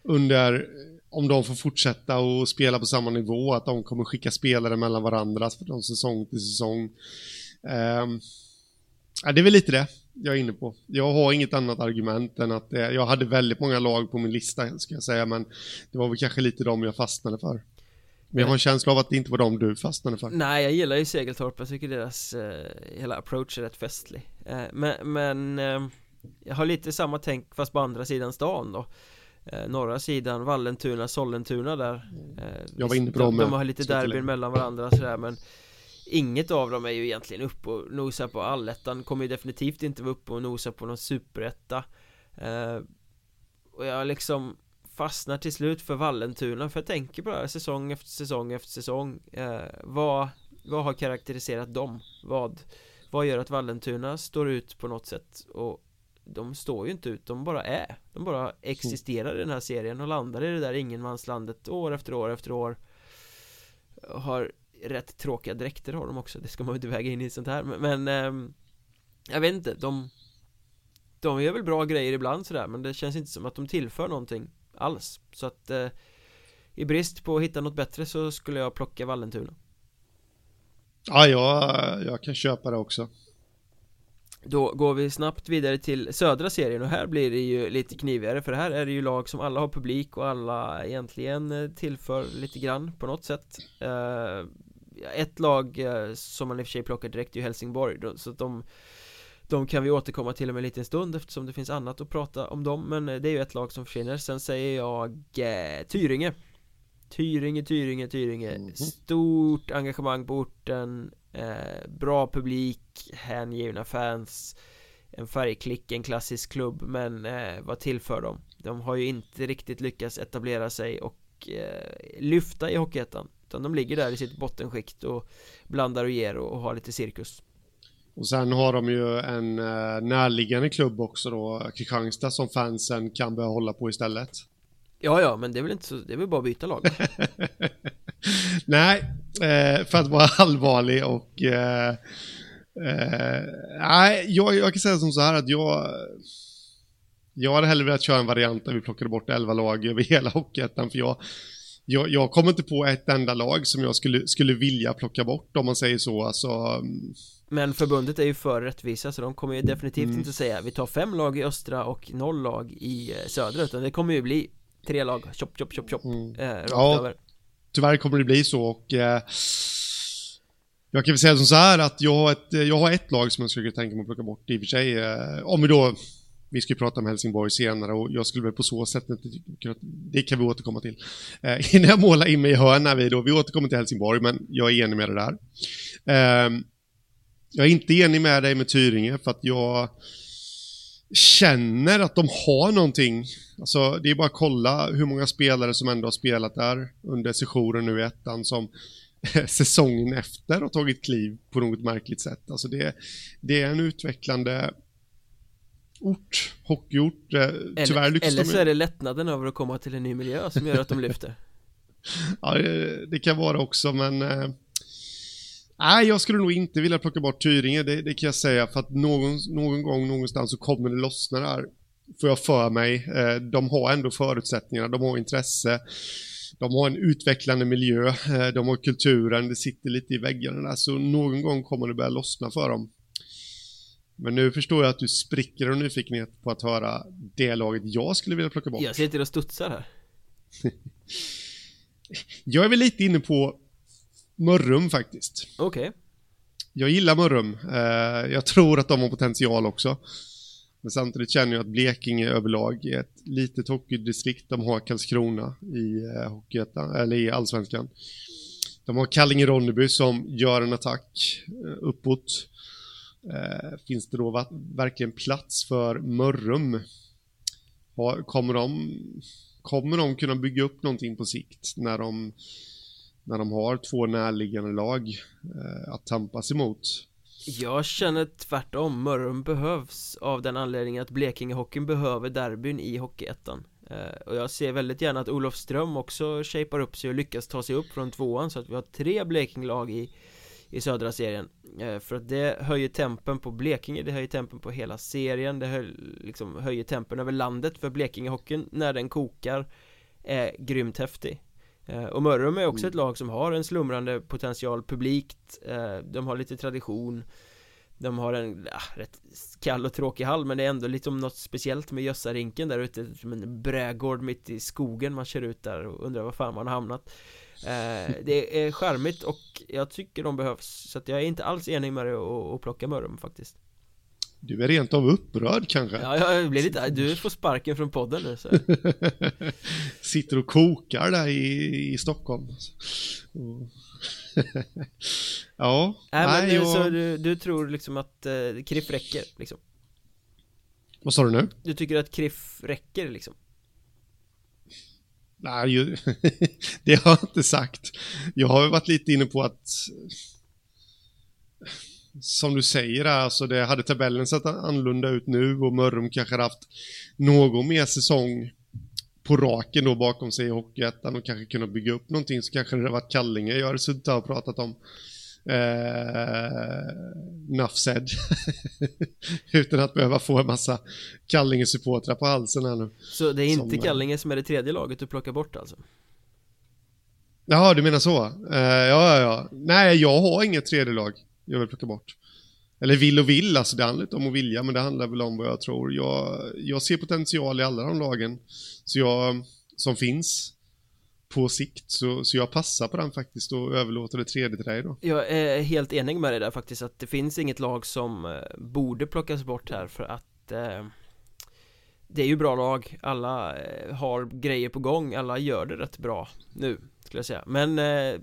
under om de får fortsätta och spela på samma nivå, att de kommer skicka spelare mellan varandra från säsong till säsong. Um, ja, det är väl lite det jag är inne på. Jag har inget annat argument än att eh, jag hade väldigt många lag på min lista, ska jag säga, men det var väl kanske lite de jag fastnade för. Men jag har en känsla av att det inte var de du fastnade för. Nej, jag gillar ju Segeltorp. Jag tycker deras eh, hela approach är rätt festlig. Eh, men, men eh, jag har lite samma tänk fast på andra sidan stan då eh, norra sidan, Vallentuna, Sollentuna där eh, Jag var inne på dem De, de har lite derbyn mellan varandra sådär men Inget av dem är ju egentligen uppe och nosar på. Allettan Kommer ju definitivt inte vara uppe och nosa på någon superetta. Eh, Och jag liksom fastnar till slut för Vallentuna för jag tänker på det här säsong efter säsong efter säsong. Eh, vad, vad har karaktäriserat dem? Vad, vad gör att Vallentuna står ut på något sätt? Och de står ju inte ut, de bara är. De bara existerar i den här serien och landar i det där ingenmanslandet år efter år efter år. Har rätt tråkiga dräkter har de också, det ska man ju inte väga in i sånt här men, men eh, Jag vet inte, de De gör väl bra grejer ibland sådär men det känns inte som att de tillför någonting alls. Så att eh, I brist på att hitta något bättre så skulle jag plocka Vallentuna. Ja, jag, jag kan köpa det också. Då går vi snabbt vidare till södra serien och här blir det ju lite knivigare för här är det ju lag som alla har publik och alla egentligen eh, tillför lite grann på något sätt. Uh, Ett lag uh, som man i och för sig plockar direkt är ju Helsingborg då, så att de De kan vi återkomma till om en liten stund eftersom det finns annat att prata om dem men det är ju ett lag som försvinner Sen säger jag uh, Tyringe Tyringe, Tyringe, Tyringe mm -hmm. Stort engagemang på orten Eh, bra publik, hängivna fans En färgklick, en klassisk klubb men eh, vad tillför de? De har ju inte riktigt lyckats etablera sig och eh, lyfta i Hockeyettan Utan de ligger där i sitt bottenskikt och blandar och ger och, och har lite cirkus och sen har de ju en eh, närliggande klubb också då, Kristianstad, som fansen kan börja hålla på istället. Ja, ja, men det är väl inte så, det är väl bara att byta lag Nej, eh, för att vara allvarlig och eh, nej, jag, jag kan säga som så här att jag jag hade hellre velat köra en variant där vi plockade bort 11 lag över hela Hockeyettan för jag, jag, jag kommer inte på ett enda lag som jag skulle, skulle vilja plocka bort om man säger så alltså Men förbundet är ju för rättvisa så de kommer ju definitivt mm. inte säga vi tar fem lag i östra och noll lag i eh, södra utan det kommer ju bli tre lag, chop chop chop chop mm. eh, ja, över Tyvärr kommer det bli så och eh, jag kan väl säga som så här att jag har ett, jag har ett lag som jag skulle tänka mig att plocka bort i och för sig. Eh, om vi då, vi ska ju prata om Helsingborg senare och jag skulle väl på så sätt det kan vi återkomma till. Eh, innan jag målar in mig i hörna vid vi då, vi återkommer till Helsingborg men jag är enig med det där. Eh, jag är inte enig med dig med Tyringe för att jag känner att de har någonting. Alltså det är bara att kolla hur många spelare som ändå har spelat där under sessionen nu i ettan som säsongen efter har tagit kliv på något märkligt sätt. Alltså det, det är en utvecklande ort, hockeyort. Eh, tyvärr eller, eller så är det lättnaden över att komma till en ny miljö som gör att de lyfter. ja, det, det, kan vara också, men eh, Nej, jag skulle nog inte vilja plocka bort Tyringe, det, det, kan jag säga, för att någon, någon gång någonstans så kommer det lossna där. Får jag för mig. Eh, de har ändå förutsättningarna, de har intresse, de har en utvecklande miljö, de har kulturen, det sitter lite i väggarna där, så någon gång kommer det börja lossna för dem. Men nu förstår jag att du spricker av nyfikenhet på att höra det laget jag skulle vilja plocka bort. Jag sitter och studsar här. jag är väl lite inne på Mörrum faktiskt. Okej. Okay. Jag gillar Mörrum. Eh, jag tror att de har potential också. Men samtidigt känner jag att Blekinge överlag är ett litet hockeydistrikt. De har Karlskrona i, eh, eller i allsvenskan. De har Kallinge-Ronneby som gör en attack eh, uppåt. Eh, finns det då verkligen plats för Mörrum? kommer, de, kommer de kunna bygga upp någonting på sikt när de när de har två närliggande lag eh, att tampas emot. Jag känner tvärtom, Mörrum behövs av den anledningen att Blekingehockeyn behöver derbyn i Hockeyettan eh, Och jag ser väldigt gärna att Olofström också shapar upp sig och lyckas ta sig upp från tvåan så att vi har tre Blekingelag i, i södra serien. Eh, För att det höjer tempen på Blekinge, det höjer tempen på hela serien Det höj, liksom höjer tempen över landet för Blekingehockeyn när den kokar är grymt häftig. Eh, och Mörrum är också mm. ett lag som har en slumrande potential publikt eh, De har lite tradition De har en ja, rätt kall och tråkig hall men det är ändå lite om något speciellt med Gössarinken där ute Som en brädgård mitt i skogen man kör ut där och undrar var fan man har hamnat Det är charmigt och jag tycker de behövs Så att jag är inte alls enig med dig att plocka Mörrum faktiskt du är rent av upprörd kanske? Ja, jag blir lite, du får sparken från podden nu så. Sitter och kokar där i, i Stockholm. ja, nej, men nej, du, så du, du, tror liksom att eh, Kriff räcker liksom? Vad sa du nu? Du tycker att Kriff räcker liksom? Nej, ju, det har jag inte sagt. Jag har varit lite inne på att som du säger, alltså det hade tabellen sett annorlunda ut nu och Mörrum kanske hade haft någon mer säsong på raken då bakom sig i Hockeyettan och kanske kunnat bygga upp någonting så kanske det hade varit Kallinge jag hade suttit och pratat om. Eh, enough said. Utan att behöva få en massa Kallinge-supportrar på halsen här nu. Så det är inte som, eh, Kallinge som är det tredje laget du plockar bort alltså? Jaha, du menar så? Eh, ja, ja, ja. Nej, jag har inget tredje lag jag vill plocka bort. Eller vill och vill, alltså det handlar inte om att vilja, men det handlar väl om vad jag tror. Jag, jag ser potential i alla de lagen så jag, som finns på sikt, så, så jag passar på den faktiskt och överlåter det tredje till dig då. Jag är helt enig med dig där faktiskt, att det finns inget lag som eh, borde plockas bort här för att eh, det är ju bra lag, alla eh, har grejer på gång, alla gör det rätt bra nu, skulle jag säga. Men eh,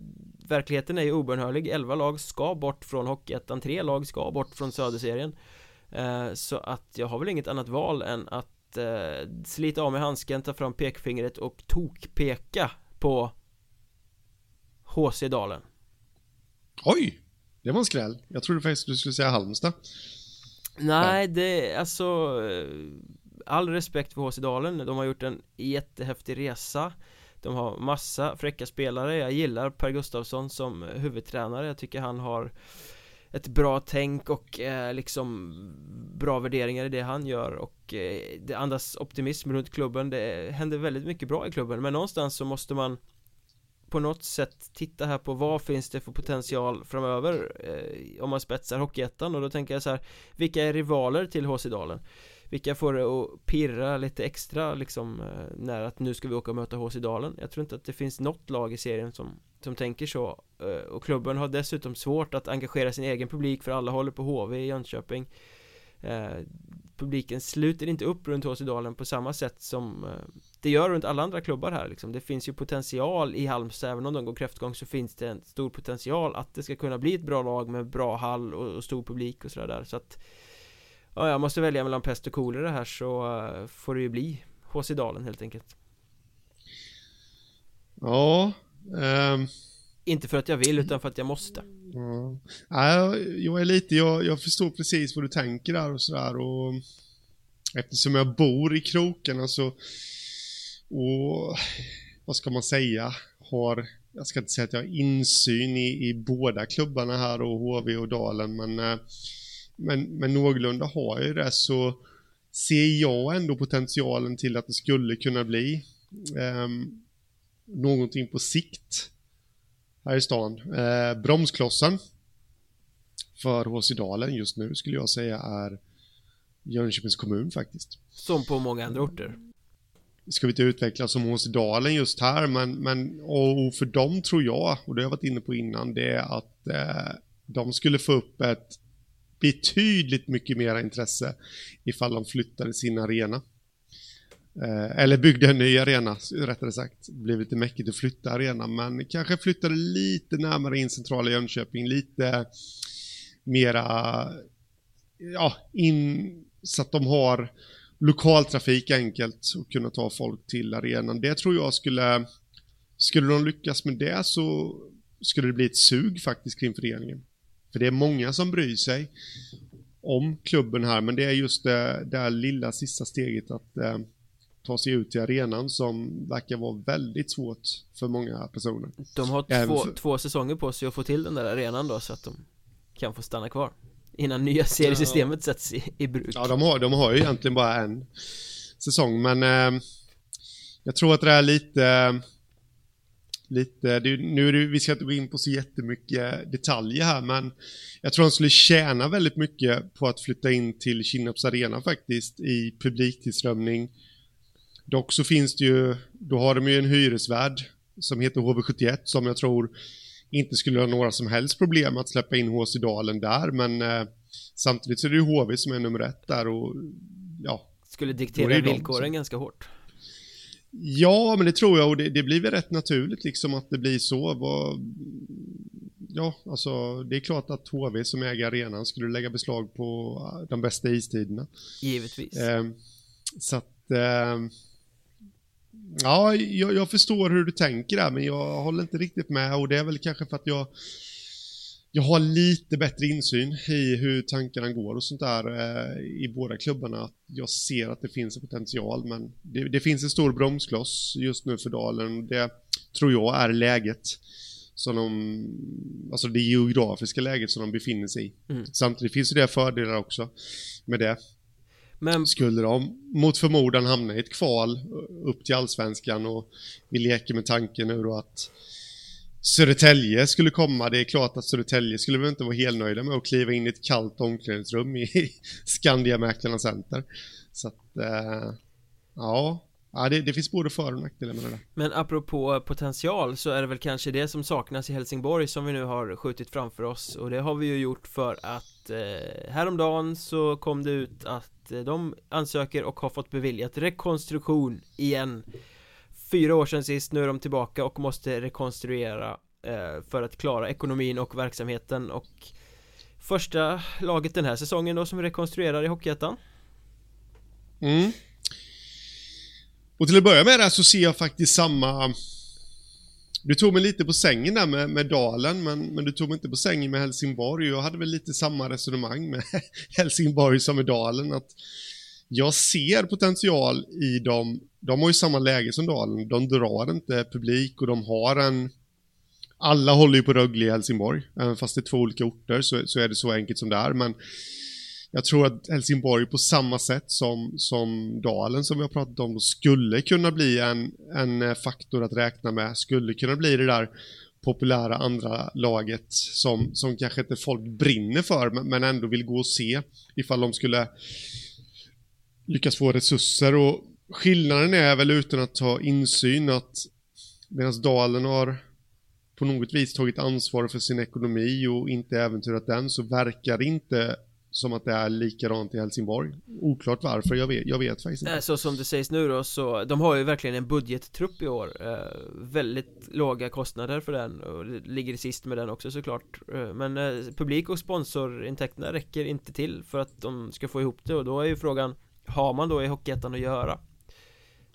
verkligheten är ju obönhörlig. 11 lag ska bort från Hockeyettan. 3 lag ska bort från Söderserien. Eh, Så att jag har väl inget annat val än att eh, slita av mig handsken, ta fram pekfingret och tokpeka på HC Dalen. Oj! Det var en skräll. Jag trodde faktiskt du skulle säga Halmstad. Nej, det, alltså eh, All respekt för HC Dalen, de har gjort en jättehäftig resa. De har massa fräcka spelare, jag gillar Per Gustafsson som huvudtränare, jag tycker han har ett bra tänk och eh, liksom bra värderingar i det han gör och eh, det andas optimism runt klubben, det händer väldigt mycket bra i klubben men någonstans så måste man på något sätt titta här på vad finns det för potential framöver eh, om man spetsar Hockeyettan. Och då tänker jag så här vilka är rivaler till HC Dalen? Vilka får det att pirra lite extra liksom eh, när att nu ska vi åka och möta HC Dalen? Jag tror inte att det finns något lag i serien som, som tänker så eh, Och klubben har dessutom svårt att engagera sin egen publik för alla håller på HV i Jönköping. Eh, publiken sluter inte upp runt HC Dalen på samma sätt som eh, det gör runt alla andra klubbar här liksom. Det finns ju potential i Halmstad, även om de går kräftgång så finns det en stor potential att det ska kunna bli ett bra lag med bra hall och, och stor publik och sådär där. Så att Ja, jag måste välja mellan pest och kolera här så får det ju bli HC Dalen helt enkelt. Ja um... Inte för att jag vill utan för att jag måste. Ja, ja jag är lite, jag, jag förstår precis vad du tänker där och sådär och eftersom jag bor i krokarna så och vad ska man säga har jag ska inte säga att jag har insyn i, i båda klubbarna här och HV och Dalen men, eh, men, men någorlunda har jag ju det så ser jag ändå potentialen till att det skulle kunna bli. Eh, någonting på sikt här i stan. Eh, bromsklossen för HC Dalen just nu skulle jag säga är Jönköpings kommun faktiskt. Som på många andra orter ska vi inte utveckla som Åsedalen just här, men, men och för dem tror jag, och det har jag varit inne på innan, det är att eh, de skulle få upp ett betydligt mycket mera intresse ifall de flyttade sin arena. Eh, eller byggde en ny arena, rättare sagt. Det blev lite mäckigt att flytta arenan, men kanske flyttade lite närmare in centrala Jönköping, lite mera, ja, in så att de har lokaltrafik enkelt och kunna ta folk till arenan. Det tror jag skulle, skulle de lyckas med det så skulle det bli ett sug faktiskt kring föreningen. För det är många som bryr sig om klubben här, men det är just det, det lilla sista steget att eh, ta sig ut till arenan som verkar vara väldigt svårt för många personer. De har två, för... två säsonger på sig att få till den där arenan då så att de kan få stanna kvar. Innan nya seriesystemet ja. sätts i, i, bruk Ja, de har, de har ju egentligen bara en säsong, men eh, jag tror att det är lite lite, det, nu är det, vi ska inte gå in på så jättemycket detaljer här, men jag tror de skulle tjäna väldigt mycket på att flytta in till Kinnarps arena faktiskt i publiktillströmning. Dock så finns det ju, då har de ju en hyresvärd som heter HV71 som jag tror inte skulle ha några som helst problem att släppa in HC Dalen där, men eh, samtidigt så är det ju HV som är nummer ett där och ja. Skulle diktera villkoren som... ganska hårt. Ja, men det tror jag och det, det blir väl rätt naturligt liksom att det blir så. Vad... Ja, alltså det är klart att HV som äger arenan skulle lägga beslag på de bästa istiderna. Givetvis. Eh, så att eh, Ja, jag, jag, förstår hur du tänker där, men jag håller inte riktigt med och det är väl kanske för att jag jag har lite bättre insyn i hur tankarna går och sånt där eh, i båda klubbarna. Jag ser att det finns en potential, men det, det, finns en stor bromskloss just nu för Dalen. Det tror jag är läget som de, alltså det geografiska läget som de befinner sig i. Mm. Samtidigt finns det fördelar också med det. Men... Skulle de mot förmodan hamna i ett kval upp till allsvenskan och vi leker med tanken nu då att Södertälje skulle komma. Det är klart att Södertälje skulle väl inte vara helt nöjda med att kliva in i ett kallt omklädningsrum i Skandiamäklarna Center. Så att, eh, ja. Ja, det, det, finns både för och nackdelar med det där. Men apropå potential så är det väl kanske det som saknas i Helsingborg som vi nu har skjutit framför oss och det har vi ju gjort för att eh, häromdagen så kom det ut att Eh, de ansöker och har fått beviljat rekonstruktion igen. Fyra år sedan sist, nu är de tillbaka och måste rekonstruera eh, för att klara ekonomin och verksamheten. Och Första laget den här säsongen då som rekonstruerar i Hockeyettan? Mm. Och till att börja med där så ser jag faktiskt samma du tog mig lite på sängen där med, med Dalen, men, men du tog mig inte på sängen med Helsingborg. Jag hade väl lite samma resonemang med Helsingborg som med Dalen, att jag ser potential i dem. De har ju samma läge som Dalen. De drar inte publik och de har en... Alla håller ju på Rögle i Helsingborg. Även fast det är två olika orter så, så är det så enkelt som det är. Men jag tror att Helsingborg på samma sätt som, som Dalen som vi har pratat om skulle kunna bli en, en eh, faktor att räkna med. Skulle kunna bli det där populära andra laget som, som kanske inte folk brinner för men ändå vill gå och se ifall de skulle lyckas få resurser och skillnaden är väl utan att ta insyn att medan Dalen har på något vis tagit ansvar för sin ekonomi och inte äventyrat den så verkar inte som att det är likadant i Helsingborg. Oklart varför, jag vet, jag vet faktiskt inte. Så som det sägs nu då så, de har ju verkligen en budgettrupp i år eh, Väldigt låga kostnader för den och ligger sist med den också såklart eh, Men eh, publik och sponsorintäkterna räcker inte till för att de ska få ihop det och då är ju frågan Har man då i Hockeyettan att göra?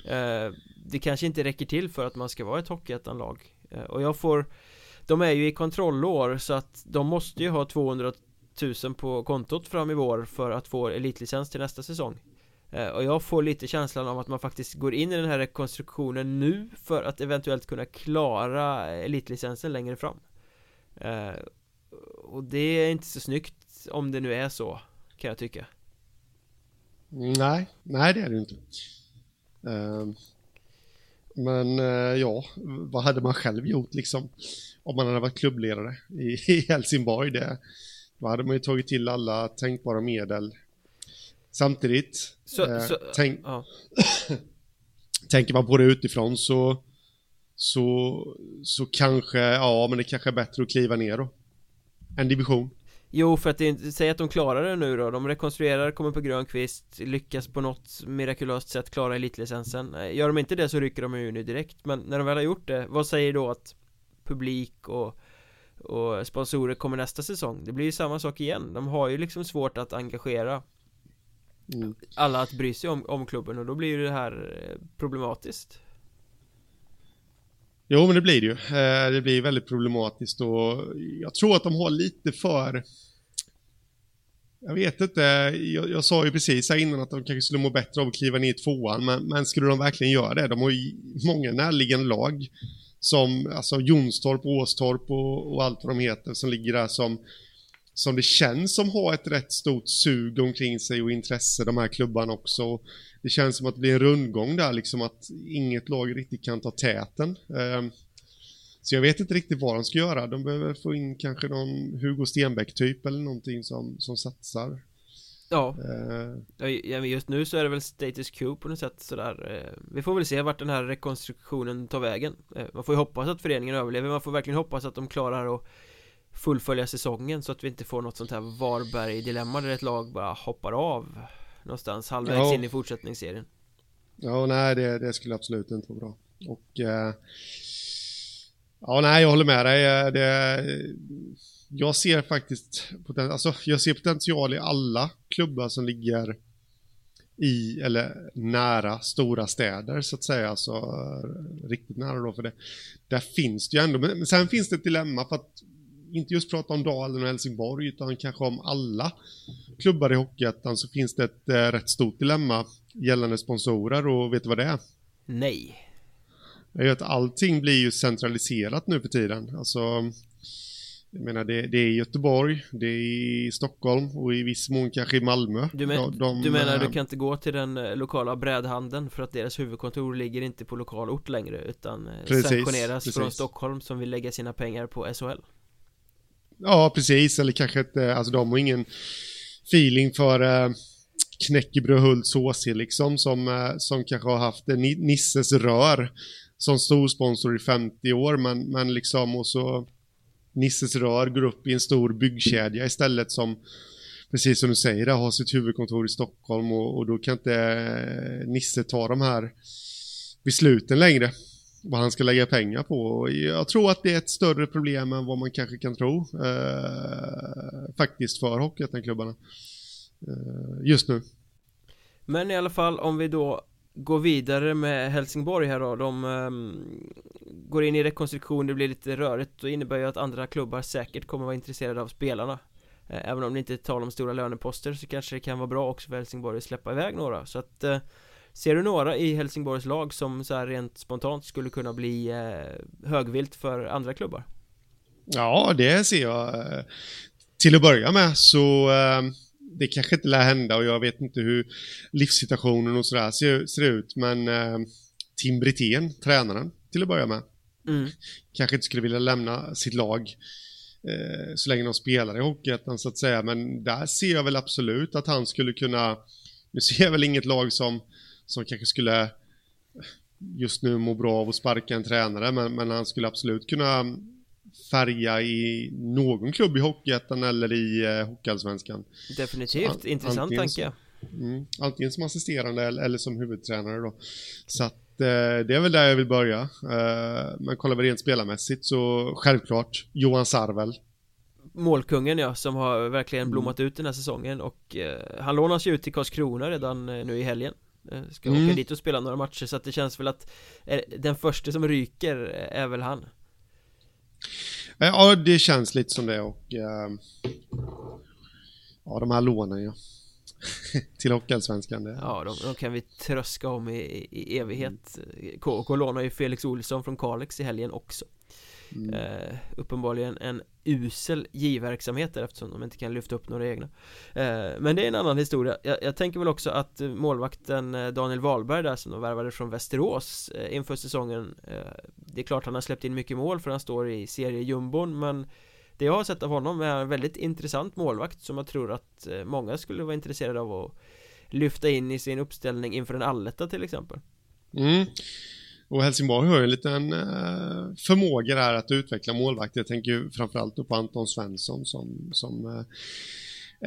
Eh, det kanske inte räcker till för att man ska vara ett Hockeyettan-lag eh, Och jag får De är ju i kontrollår så att de måste ju ha 200 000 på kontot fram i vår för att få elitlicens till nästa säsong eh, Och jag får lite känslan av att man faktiskt går in i den här rekonstruktionen nu för att eventuellt kunna klara elitlicensen längre fram eh, Och det är inte så snyggt om det nu är så kan jag tycka Nej, nej det är det inte ehm, men eh, ja, vad hade man själv gjort liksom? Om man hade varit klubbledare i, Helsingborg. Det, då hade man ju tagit till alla tänkbara medel. Samtidigt, så, eh, så, tänk, ja. tänker man på det utifrån så, så, så kanske, ja men det kanske är bättre att kliva ner då. En division. Jo, för att det inte, säg att de klarar det nu då De rekonstruerar, kommer på grön kvist Lyckas på något mirakulöst sätt klara elitlicensen eh, Gör de inte det så rycker de ju nu direkt Men när de väl har gjort det, vad säger då att Publik och och sponsorer kommer nästa säsong. Det blir ju samma sak igen. De har ju liksom svårt att engagera mm. Alla att bry sig om, om klubben. Och då blir ju det här eh, problematiskt. Jo, men det blir det ju. Eh, det blir väldigt problematiskt. Och jag tror att de har lite för... Jag vet inte, jag, jag sa ju precis här innan att de kanske skulle må bättre av att kliva ner i tvåan, men, men skulle de verkligen göra det? De har ju många närliggande lag som alltså Jonstorp, Åstorp och, och allt vad de heter som ligger där som som det känns som har ett rätt stort sug omkring sig och intresse, de här klubbarna också. Det känns som att det blir en rundgång där, liksom att inget lag riktigt kan ta täten. Ehm, så jag vet inte riktigt vad de ska göra. De behöver få in kanske någon Hugo Stenbeck-typ eller någonting som, som satsar. Ja. Uh, just nu så är det väl status quo på något sätt sådär uh, Vi får väl se vart den här rekonstruktionen tar vägen uh, Man får ju hoppas att föreningen överlever Man får verkligen hoppas att de klarar att fullfölja säsongen så att vi inte får något sånt här Varberg-dilemma där ett lag bara hoppar av någonstans halvvägs ja. in i fortsättningsserien. Ja, nej, det, det, skulle absolut inte vara bra. Och eh, ja, nej, jag håller med dig. Eh, det, jag ser faktiskt alltså, jag ser potential i alla klubbar som ligger i eller nära stora städer så att säga, alltså riktigt nära då för det. Där finns det ju ändå, men sen finns det ett dilemma för att inte just prata om Dalen och Helsingborg utan kanske om alla klubbar i Hockeyettan så finns det ett eh, rätt stort dilemma gällande sponsorer och vet du vad det är? Nej. Det är att allting blir ju centraliserat nu för tiden. Alltså, jag menar det, det är Göteborg, det är i Stockholm och i viss mån kanske i Malmö. Du, men, de, du menar äh, du kan inte gå till den eh, lokala brädhandeln för att deras huvudkontor ligger inte på lokal ort längre utan eh, precis, sanktioneras precis. från Stockholm som vill lägga sina pengar på SHL? Ja, precis. Eller kanske inte, alltså de har ingen feeling för eh, Knäckebröd Hults HC liksom som, eh, som kanske har haft Nisses Rör som storsponsor i 50 år men, men liksom och så Nisses Rör går upp i en stor byggkedja istället som precis som du säger har sitt huvudkontor i Stockholm och, och då kan inte eh, Nisse ta de här besluten längre vad han ska lägga pengar på. Jag tror att det är ett större problem än vad man kanske kan tro eh, faktiskt för Hockeyettan-klubbarna eh, just nu. Men i alla fall om vi då går vidare med Helsingborg här då De um, går in i rekonstruktion, det blir lite rörigt och innebär ju att andra klubbar säkert kommer vara intresserade av spelarna eh, Även om det inte talar om stora löneposter så kanske det kan vara bra också för Helsingborg att släppa iväg några så att uh, Ser du några i Helsingborgs lag som så här rent spontant skulle kunna bli eh, högvilt för andra klubbar? Ja, det ser jag. Eh, till att börja med så eh, det kanske inte lär hända och jag vet inte hur livssituationen och sådär ser, ser ut men eh, Tim Brithén, tränaren till att börja med mm. kanske inte skulle vilja lämna sitt lag eh, så länge de spelar i Hockeyettan så att säga men där ser jag väl absolut att han skulle kunna nu ser jag väl inget lag som som kanske skulle just nu må bra av att sparka en tränare, men, men han skulle absolut kunna färga i någon klubb i Hockeyettan eller i eh, Hockeyallsvenskan. Definitivt, an, intressant tanke. Mm, antingen som assisterande eller, eller, som huvudtränare då. Så att eh, det är väl där jag vill börja. Eh, men kollar vi rent spelarmässigt så självklart Johan Sarvel. Målkungen ja, som har verkligen mm. blommat ut den här säsongen och eh, han lånas ju ut till Karlskrona redan eh, nu i helgen eh, Ska mm. åka dit och spela några matcher så att det känns väl att eh, den första som ryker är väl han Eh, ja, det känns lite som det och eh, Ja, de här lånen ja till Hockeyallsvenskan. Ja, de, de, kan vi tröska om i, i evighet. KK lånar ju Felix Olsson från Kalix i helgen också. Mm. Eh, uppenbarligen en usel giverksamhet där eftersom de inte kan lyfta upp några egna eh, Men det är en annan historia jag, jag, tänker väl också att målvakten eh, Daniel Wahlberg där som de värvade från Västerås eh, inför säsongen eh, Det är klart han har släppt in mycket mål för han står i seriejumbon men det jag har sett av honom är en väldigt intressant målvakt som jag tror att eh, många skulle vara intresserade av att lyfta in i sin uppställning inför en alletta till exempel. Mm. Och Helsingborg har ju en liten eh, förmåga där att utveckla målvakter. Jag tänker ju framförallt på Anton Svensson som, som eh,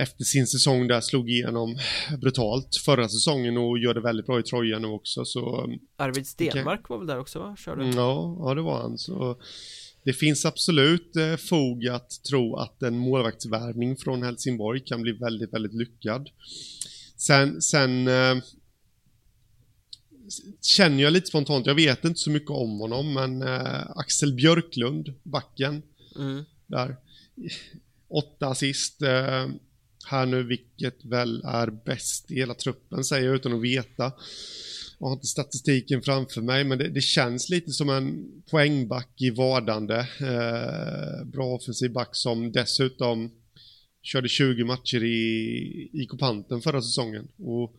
efter sin säsong där slog igenom brutalt förra säsongen och gör det väldigt bra i Troja nu också så Arvid Stenmark var väl där också va? Körde? Ja, ja det var han så det finns absolut eh, fog att tro att en målvaktsvärvning från Helsingborg kan bli väldigt, väldigt lyckad. Sen, sen eh, känner jag lite spontant, jag vet inte så mycket om honom, men eh, Axel Björklund, backen, mm. där. Åtta assist, eh, här nu, vilket väl är bäst i hela truppen, säger jag utan att veta. Jag har inte statistiken framför mig, men det, det känns lite som en poängback i vardande. Eh, bra offensiv back som dessutom körde 20 matcher i, i Kopanten förra säsongen. Och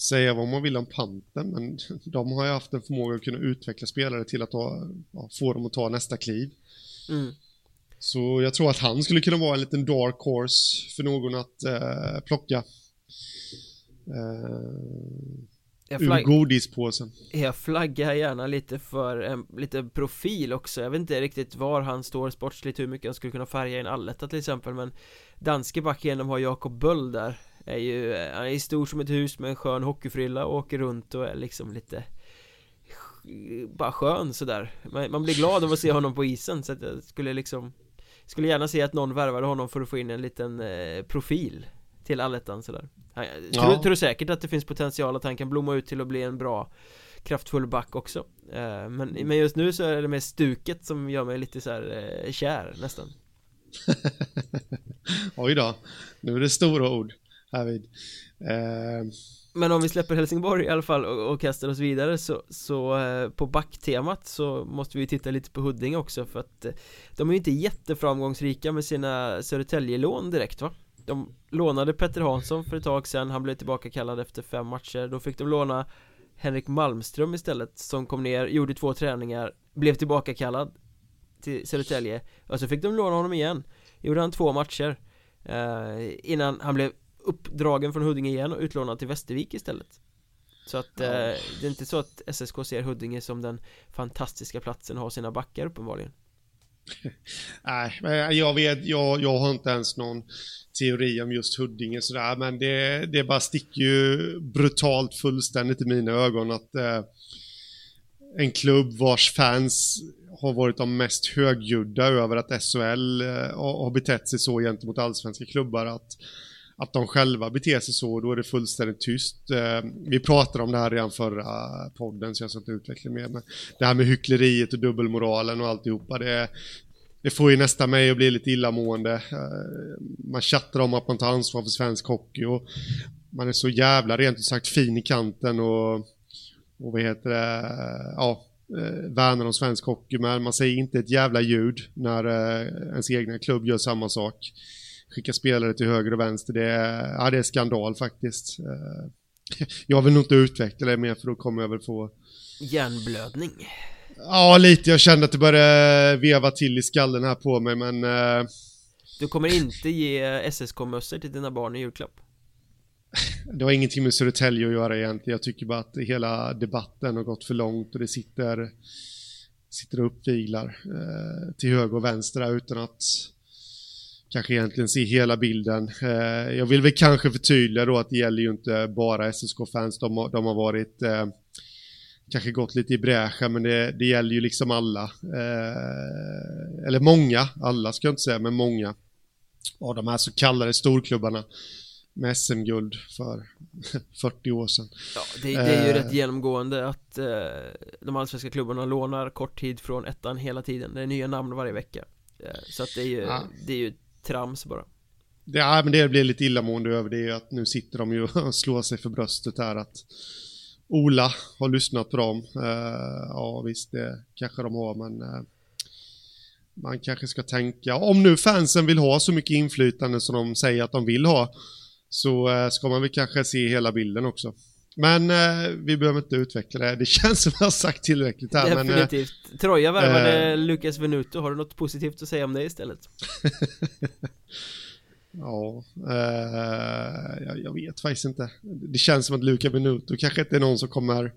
säga vad man vill om Panten, men de har ju haft en förmåga att kunna utveckla spelare till att ta, ja, få dem att ta nästa kliv. Mm. Så jag tror att han skulle kunna vara en liten dark horse för någon att eh, plocka. Eh, flagg... Ur godispåsen Jag flaggar gärna lite för en lite profil också Jag vet inte riktigt var han står sportsligt Hur mycket han skulle kunna färga i en alletta till exempel Men Danske backen de har Jakob Böll där är ju, Han är stor som ett hus med en skön hockeyfrilla och åker runt och är liksom lite Bara skön sådär. Man, man blir glad av att se honom på isen så att jag skulle liksom Skulle gärna se att någon värvade honom för att få in en liten eh, profil Till allettan sådär. Jag tror, tror säkert att det finns potential att han kan blomma ut till att bli en bra kraftfull back också. Eh, men, men just nu så är det med stuket som gör mig lite så här eh, kär nästan. Oj då, nu är det stora ord härvid eh... Men om vi släpper Helsingborg i alla fall och, och kastar oss vidare så, så eh, på backtemat så måste vi titta lite på Huddinge också för att eh, de är ju inte jätteframgångsrika med sina Södertälje-lån direkt va? De lånade Petter Hansson för ett tag sedan, han blev tillbaka kallad efter fem matcher. Då fick de låna Henrik Malmström istället som kom ner, gjorde två träningar, blev tillbaka kallad till Södertälje. Och så fick de låna honom igen. Gjorde han två matcher eh, Innan han blev uppdragen från Huddinge igen och utlånad till Västervik istället. Så att eh, det är inte så att SSK ser Huddinge som den fantastiska platsen att ha sina backar uppenbarligen. Nej, jag vet, jag, jag har inte ens någon teori om just Huddinge sådär, men det, det bara sticker ju brutalt fullständigt i mina ögon att eh, en klubb vars fans har varit de mest högljudda över att SHL eh, har betett sig så gentemot allsvenska klubbar att att de själva beter sig så, då är det fullständigt tyst. Eh, vi pratade om det här redan förra podden, så jag ska inte utveckla mer, men det här med hyckleriet och dubbelmoralen och alltihopa, det, det får ju nästan mig att bli lite illamående. Eh, man chattar om att man tar ansvar för svensk hockey och man är så jävla rent ut sagt fin i kanten och, och vad heter det, eh, ja, eh, värnar om svensk hockey, men man säger inte ett jävla ljud när eh, ens egna klubb gör samma sak skicka spelare till höger och vänster, det är, ja, det är skandal faktiskt. Eh, jag vill nog inte utveckla det mer för då kommer jag väl få Hjärnblödning Ja, lite. Jag kände att det började veva till i skallen här på mig, men... Uh... Du kommer inte ge SSK-mössor till dina barn i julklapp? Det har ingenting med Södertälje att göra egentligen. Jag tycker bara att hela debatten har gått för långt och det sitter sitter och uppviglar eh, till höger och vänster där utan att kanske egentligen se hela bilden. Eh, jag vill väl kanske förtydliga då att det gäller ju inte bara SSK-fans, de, de, har varit eh, kanske gått lite i bräschen men det, det gäller ju liksom alla. Eh, eller många, alla ska jag inte säga, men många av de här så kallade storklubbarna med SM-guld för 40 år sedan. Ja, det, det är ju rätt genomgående att eh, de allsvenska klubbarna lånar kort tid från ettan hela tiden. Det är nya namn varje vecka. Eh, så att det är ju, ja. det är ju trams bara. Ja, men det blir lite illamående över det är att nu sitter de ju och slår sig för bröstet här att Ola har lyssnat på dem. Uh, ja, visst, det kanske de har, men uh, man kanske ska tänka, om nu fansen vill ha så mycket inflytande som de säger att de vill ha, så uh, ska man väl kanske se hela bilden också. Men eh, vi behöver inte utveckla det, det känns som jag har sagt tillräckligt här Definitivt men, eh, Troja värvade eh, Lukas Venuto, har du något positivt att säga om det istället? ja, eh, jag, jag, vet faktiskt inte. Det känns som att Lukas Venuto kanske inte är någon som kommer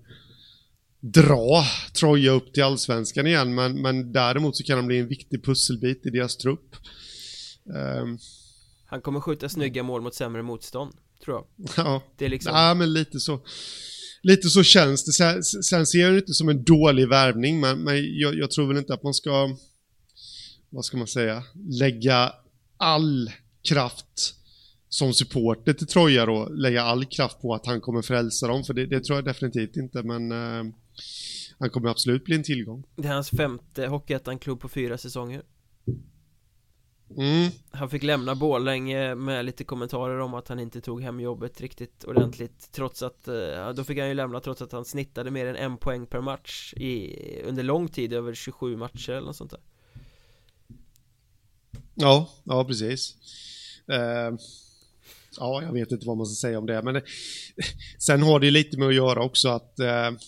dra Troja upp till allsvenskan igen men, men däremot så kan han bli en viktig pusselbit i deras trupp. Um, Han kommer skjuta snygga mål mot sämre motstånd tror jag. Ja, det är liksom... ja men lite så. Lite så känns det. Sen, sen ser jag det inte som en dålig värvning, men, men jag, jag, tror väl inte att man ska, vad ska man säga, lägga all kraft som supporter till Troja då, lägga all kraft på att han kommer frälsa dem, för det, det tror jag definitivt inte, men eh, han kommer absolut bli en tillgång. Det är hans femte Hockeyettan-klubb på fyra säsonger. Mm. Han fick lämna Borlänge med lite kommentarer om att han inte tog hem jobbet riktigt ordentligt Trots att, eh, då fick han ju lämna trots att han snittade mer än en poäng per match i, under lång tid, över 27 matcher eller något sånt där Ja, ja precis uh, Ja, jag vet inte vad man ska säga om det, men sen har det lite med att göra också att uh,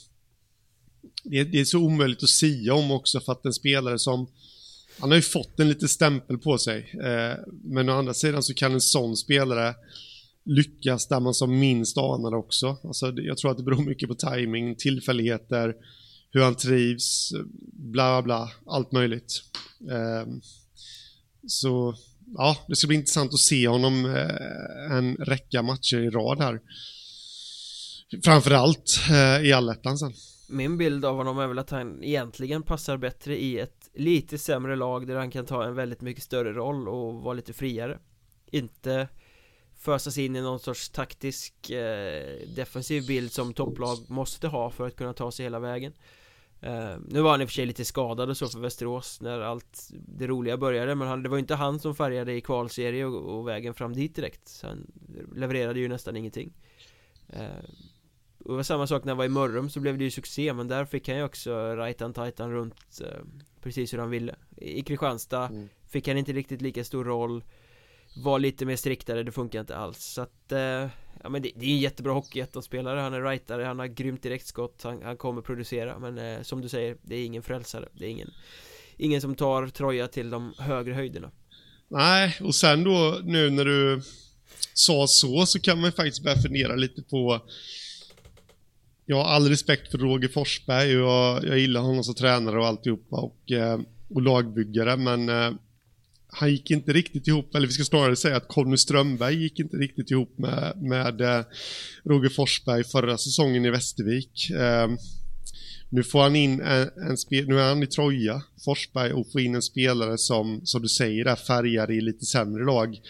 det, det, är så omöjligt att sia om också för att en spelare som han har ju fått en liten stämpel på sig. Eh, men å andra sidan så kan en sån spelare lyckas där man som minst anar också. Alltså, jag tror att det beror mycket på timing, tillfälligheter, hur han trivs, bla bla bla, allt möjligt. Eh, så ja, det ska bli intressant att se honom eh, en räcka matcher i rad här. Framförallt i allettan sen. Min bild av honom är väl att han egentligen passar bättre i ett lite sämre lag där han kan ta en väldigt mycket större roll och vara lite friare. Inte fösas in i någon sorts taktisk eh, defensiv bild som topplag måste ha för att kunna ta sig hela vägen. Eh, Nu var han i och för sig lite skadad och så för Västerås när allt det roliga började men han, det var inte han som färgade i kvalserie och, och vägen fram dit direkt. Så Han levererade ju nästan ingenting. Eh, och det var samma sak när han var i Mörrum så blev det ju succé men där fick han ju också rightan tightan runt eh, precis hur han ville. I Kristianstad mm. fick han inte riktigt lika stor roll. Var lite mer striktare, det funkar inte alls. Så att eh, Ja men det, det, är en jättebra hockeyettan-spelare, han är rightare, han har grymt direktskott, han, han kommer producera. Men eh, som du säger, det är ingen frälsare, det är ingen Ingen som tar Troja till de högre höjderna. Nej, och sen då nu när du sa så så kan man faktiskt börja fundera lite på jag har all respekt för Roger Forsberg och jag, jag gillar honom som tränare och alltihopa och, eh, och lagbyggare men eh, han gick inte riktigt ihop, eller vi ska snarare säga att Conny Strömberg gick inte riktigt ihop med, med eh, Roger Forsberg förra säsongen i Västervik. Eh, nu får han in en, en spel, nu är han i Troja, Forsberg, och får in en spelare som, som du säger, där, färgar i lite sämre lag.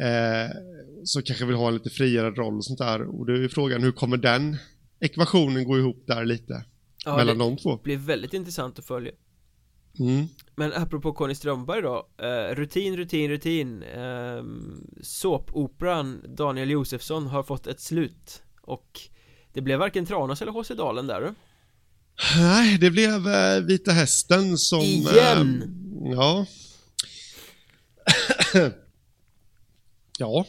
Eh, så kanske vill ha en lite friare roll och sånt där. Och då är frågan, hur kommer den ekvationen går ihop där lite. Ja, mellan de två. Det blir väldigt intressant att följa. Mm. Men apropå Conny Strömberg då, eh, rutin, rutin, rutin eh, Såpoperan Daniel Josefsson har fått ett slut Och det blev varken Tranås eller HC Dalen där du Nej, det blev eh, Vita Hästen som Igen! Eh, ja Ja,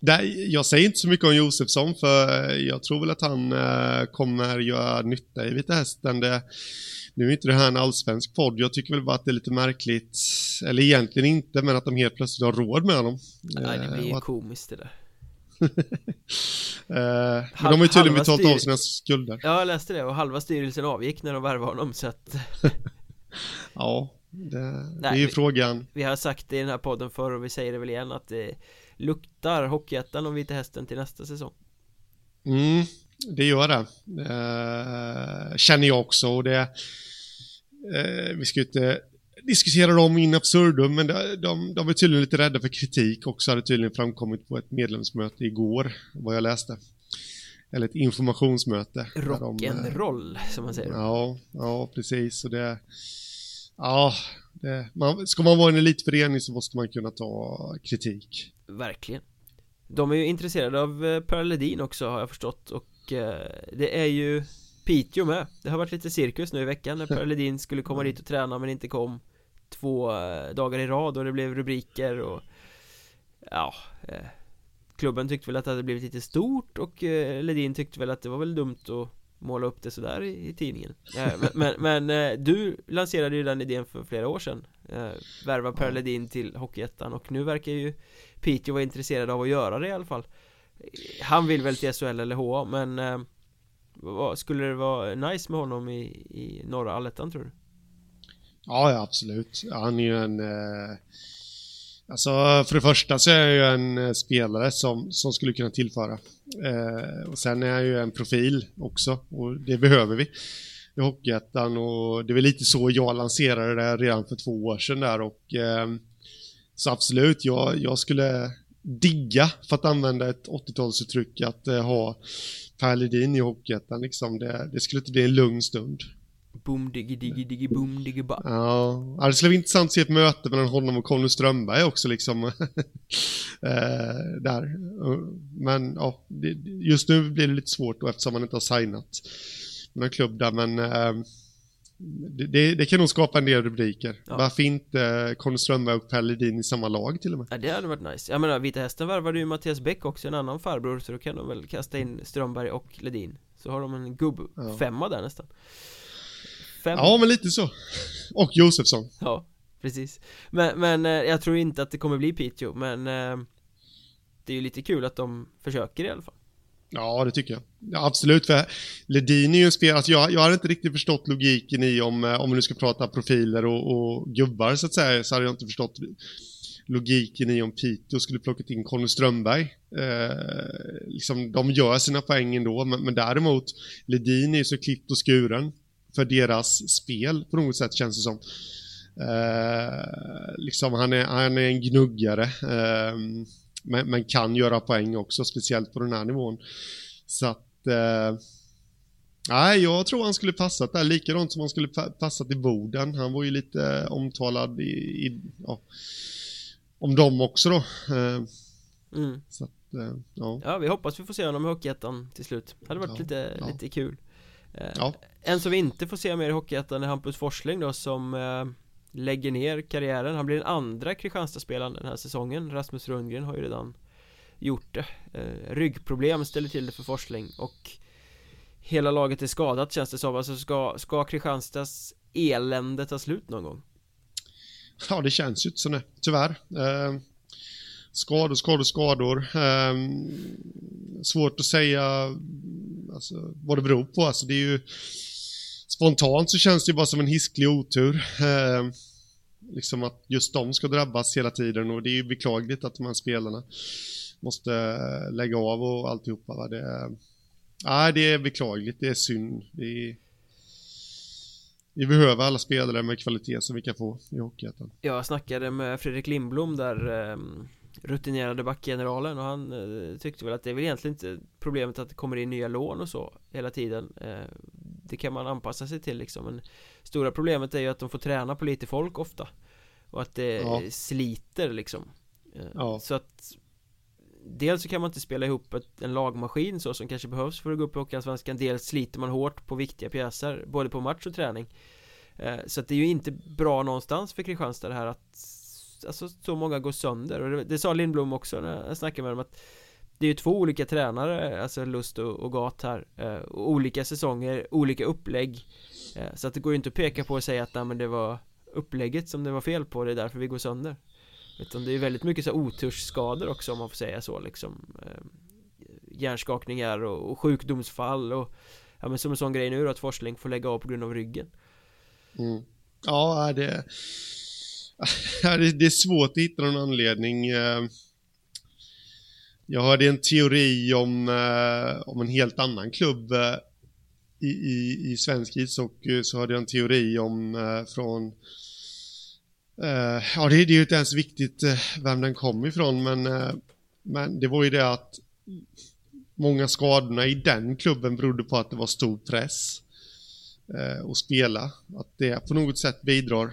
jag säger inte så mycket om Josefsson för jag tror väl att han eh, kommer göra nytta i Vita Hästen. Det, nu är inte det här en allsvensk podd, jag tycker väl bara att det är lite märkligt, eller egentligen inte, men att de helt plötsligt har råd med honom. Nej, det blir ju eh, att, komiskt det där. men de har ju tydligen betalat av sina skulder. Ja, jag läste det och halva styrelsen avgick när de värvade honom så att Ja, det, Nej, det är ju vi, frågan. Vi har sagt det i den här podden förr och vi säger det väl igen att det luktar Hockeyettan och Vita Hästen till nästa säsong. Mm, det gör det. Eh, känner jag också och det eh, vi ska ju inte diskutera dem in absurdum men de, de, de är tydligen lite rädda för kritik också hade tydligen framkommit på ett medlemsmöte igår vad jag läste. Eller ett informationsmöte. Rock'n'roll som man säger. Ja, ja precis och det Ja, det, man, ska man vara en elitförening så måste man kunna ta kritik. Verkligen. De är ju intresserade av eh, Per Ledin också har jag förstått och eh, det är ju Piteå med. Det har varit lite cirkus nu i veckan när Per Ledin skulle komma dit och träna men inte kom två eh, dagar i rad och det blev rubriker och ja klubben tyckte väl att det hade blivit lite stort och Ledin tyckte väl att det var väl dumt att måla upp det sådär i, i tidningen men, men, men, du lanserade ju den idén för flera år sedan Värva Per Ledin till Hockeyettan och nu verkar ju Piteå var intresserad av att göra det i alla fall Han vill väl till SHL eller HA men eh, Skulle det vara nice med honom i, i norra allettan tror du? Ja, ja absolut. Han är ju en... Eh, alltså för det första så är jag ju en eh, spelare som, som skulle kunna tillföra. Eh, och sen är jag ju en profil också och det behöver vi i Hockeyettan och det är väl lite så jag lanserade det redan för två år sedan där och eh, så absolut, jag, jag skulle digga, för att använda ett 80-talsuttryck, att eh, ha Per Ledin i Hockeyettan liksom. Det, det skulle inte bli en lugn stund. Boom diggy diggy diggy boom diggy ba. Ja, det skulle vara intressant att se ett möte mellan honom och Conny Strömberg också liksom. eh, där. Men ja, det, just nu blir det lite svårt då eftersom man inte har signat en klubb där men eh, det, det, kan nog skapa en del rubriker. Ja. Varför inte Conny Strömberg och Per Ledin i samma lag till och med? Ja, det hade varit nice. Jag menar, Vita Hästen värvade ju Mattias Bäck också, en annan farbror, så då kan de väl kasta in Strömberg och Ledin. Så har de en gubb-femma ja. där nästan. Fem. Ja, men lite så. Och Josefsson. Ja, precis. Men, men eh, jag tror inte att det kommer bli Piteå, men eh, det är ju lite kul att de försöker i alla fall. Ja, det tycker jag. Ja, absolut, för Ledin är ju en spelare, alltså jag, jag har inte riktigt förstått logiken i om, eh, om vi nu ska prata profiler och, och gubbar så att säga, så hade jag inte förstått logiken i om Piteå skulle plockat in Conny Strömberg. Eh, liksom, de gör sina poäng ändå, men, men däremot Ledin är ju så klippt och skuren för deras spel på något sätt känns det som. Eh, liksom han är, han är en gnuggare. Eh, men, men, kan göra poäng också, speciellt på den här nivån. Så att... Eh, nej, jag tror han skulle passat där, likadant som han skulle passat i Boden. Han var ju lite omtalad i, i ja, om dem också då. Eh, mm. Så att, eh, ja. ja, vi hoppas vi får se honom i Hockeyettan till slut. Det hade varit ja, lite, ja. lite kul. Eh, ja. En som vi inte får se mer i Hockeyettan är Hampus Forsling då som eh, lägger ner karriären. Han blir den andra Kristianstadsspelaren den här säsongen. Rasmus Rundgren har ju redan gjort det. Eh, Ryggproblem ställer till det för Forsling och Hela laget är skadat känns det som. Alltså ska, ska Kristianstads elände ta slut någon gång? Ja det känns ju inte så nu, tyvärr. Eh, Skador, skador, skador. Eh, Svårt att säga alltså, vad det beror på. Alltså det är ju spontant så känns det ju bara som en hisklig otur. Eh, liksom att just de ska drabbas hela tiden och det är ju beklagligt att de här spelarna måste eh, lägga av och alltihopa. Va? Det, är, nej, det är beklagligt, det är synd. Det är, vi behöver alla spelare med kvalitet som vi kan få i Hockeyettan. Jag snackade med Fredrik Lindblom där eh, rutinerade backgeneralen och han eh, tyckte väl att det är väl egentligen inte problemet att det kommer in nya lån och så hela tiden eh, det kan man anpassa sig till liksom. Men stora problemet är ju att de får träna på lite folk ofta. Och att det ja. sliter liksom. Eh, ja. så att dels så kan man inte spela ihop ett, en lagmaskin så som kanske behövs för att gå upp i Hockeyallsvenskan. Dels sliter man hårt på viktiga pjäser både på match och träning. Eh, så att det är ju inte bra någonstans för Kristianstad det här att alltså så många går sönder. Och det, det sa Lindblom också när jag snackade med dem att det är ju två olika tränare, alltså Lust och, och Gat här eh, Olika säsonger, olika upplägg. Eh, Så att det går ju inte att peka på och säga att nej, men det var upplägget som det var fel på, det är därför vi går sönder. Utan det är väldigt mycket så otursskador också om man får säga så liksom. Eh, hjärnskakningar och, och sjukdomsfall och Ja men som en sån grej nu då att Forsling får lägga av på grund av ryggen. Mm. Ja det Det är svårt att hitta någon anledning eh, jag hörde en teori om, eh, om en helt annan klubb eh, i, i, i svensk ishockey så hörde jag en teori om eh, från eh, Ja det, det är ju inte ens viktigt eh, vem den kom ifrån men Men det var ju det att många skadorna i den klubben berodde på att det var stor press eh, att spela. Att det på något sätt bidrar.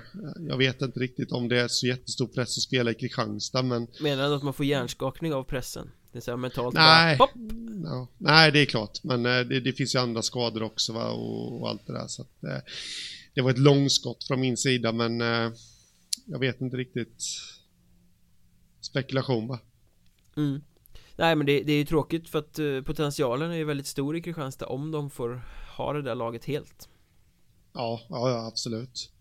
Jag vet inte riktigt om det är så jättestor press att spela i Kristianstad men Menar du att man får hjärnskakning av pressen? Det är så mentalt Nej, bara, no. Nej det är klart men eh, det, det, finns ju andra skador också va? Och, och allt det där så att, eh, Det var ett långskott från min sida men eh, Jag vet inte riktigt Spekulation va? Mm. Nej men det, det är ju tråkigt för att uh, potentialen är ju väldigt stor i Kristianstad om de får ha det där laget helt Ja, ja, ja absolut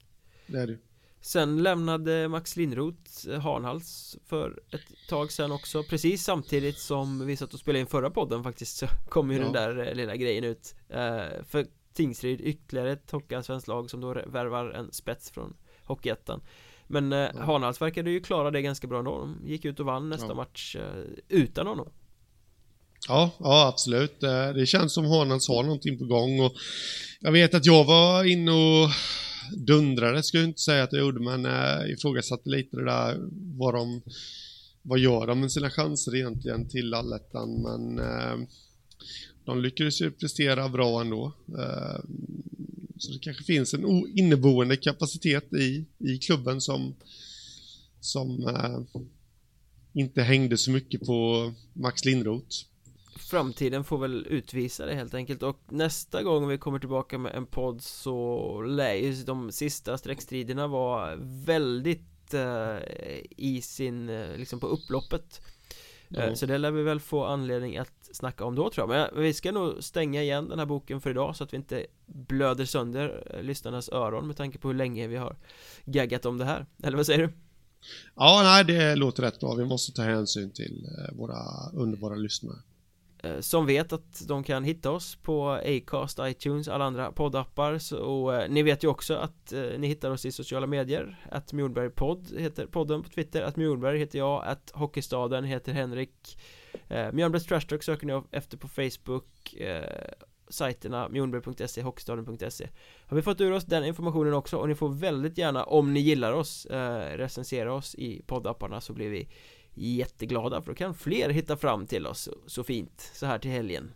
Det är det Sen lämnade Max Lindroth eh, Hanhals för ett tag sedan också Precis samtidigt som vi satt och spelade in förra podden faktiskt så kom ju ja. den där eh, lilla grejen ut uh, För Tingsryd ytterligare ett Hockeyallsvenskt lag som då värvar en spets från Hockeyettan men eh, ja. Hanhals verkade ju klara det ganska bra då De gick ut och vann nästa ja. match eh, utan honom Ja, ja absolut. Eh, det känns som Hanhals har någonting på gång och jag vet att jag var inne och dundrade, ska jag inte säga att jag gjorde, men eh, ifrågasatte lite det där vad de vad gör de med sina chanser egentligen till allettan, men eh, de lyckades ju prestera bra ändå. Eh, så det kanske finns en inneboende kapacitet i, i klubben som, som eh, inte hängde så mycket på Max Lindroth. Framtiden får väl utvisa det helt enkelt och nästa gång vi kommer tillbaka med en podd så lär ju de sista streckstriderna vara väldigt äh, i sin, äh, liksom på upploppet mm. Så det lär vi väl få anledning att snacka om då tror jag Men vi ska nog stänga igen den här boken för idag så att vi inte blöder sönder eh, lyssnarnas öron med tanke på hur länge vi har gaggat om det här Eller vad säger du? Ja, nej det låter rätt bra. Vi måste ta hänsyn till eh, våra underbara lyssnare Eh, Eh, som vet att de kan hitta oss på Acast, iTunes, alla andra poddappar. Så eh, ni vet ju också att eh, ni hittar oss i sociala medier. Att Mjolbergpodd heter podden på Twitter. Att Mjolberg heter jag. Att Hockeystaden heter Henrik. Eh, Mjölnbergs Trash Talk söker ni efter på Facebook. Eh, sajterna Mjolberg.se hockeystaden.se Har vi fått ur oss den informationen också och ni får väldigt gärna om ni gillar oss eh, recensera oss i poddapparna så blir vi jätteglada för då kan fler hitta fram till oss så fint så här till helgen.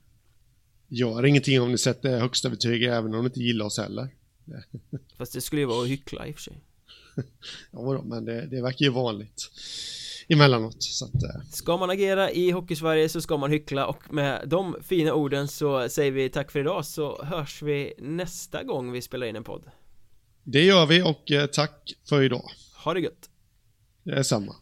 Gör ingenting om ni sätter högsta betyg även om ni inte gillar oss heller. Fast det skulle ju vara att hyckla i och för sig. ja, men det, det verkar ju vanligt emellanåt så att, äh. Ska man agera i Hockeysverige så ska man hyckla och med de fina orden så säger vi tack för idag så hörs vi nästa gång vi spelar in en podd Det gör vi och eh, tack för idag Ha det gött Det är samma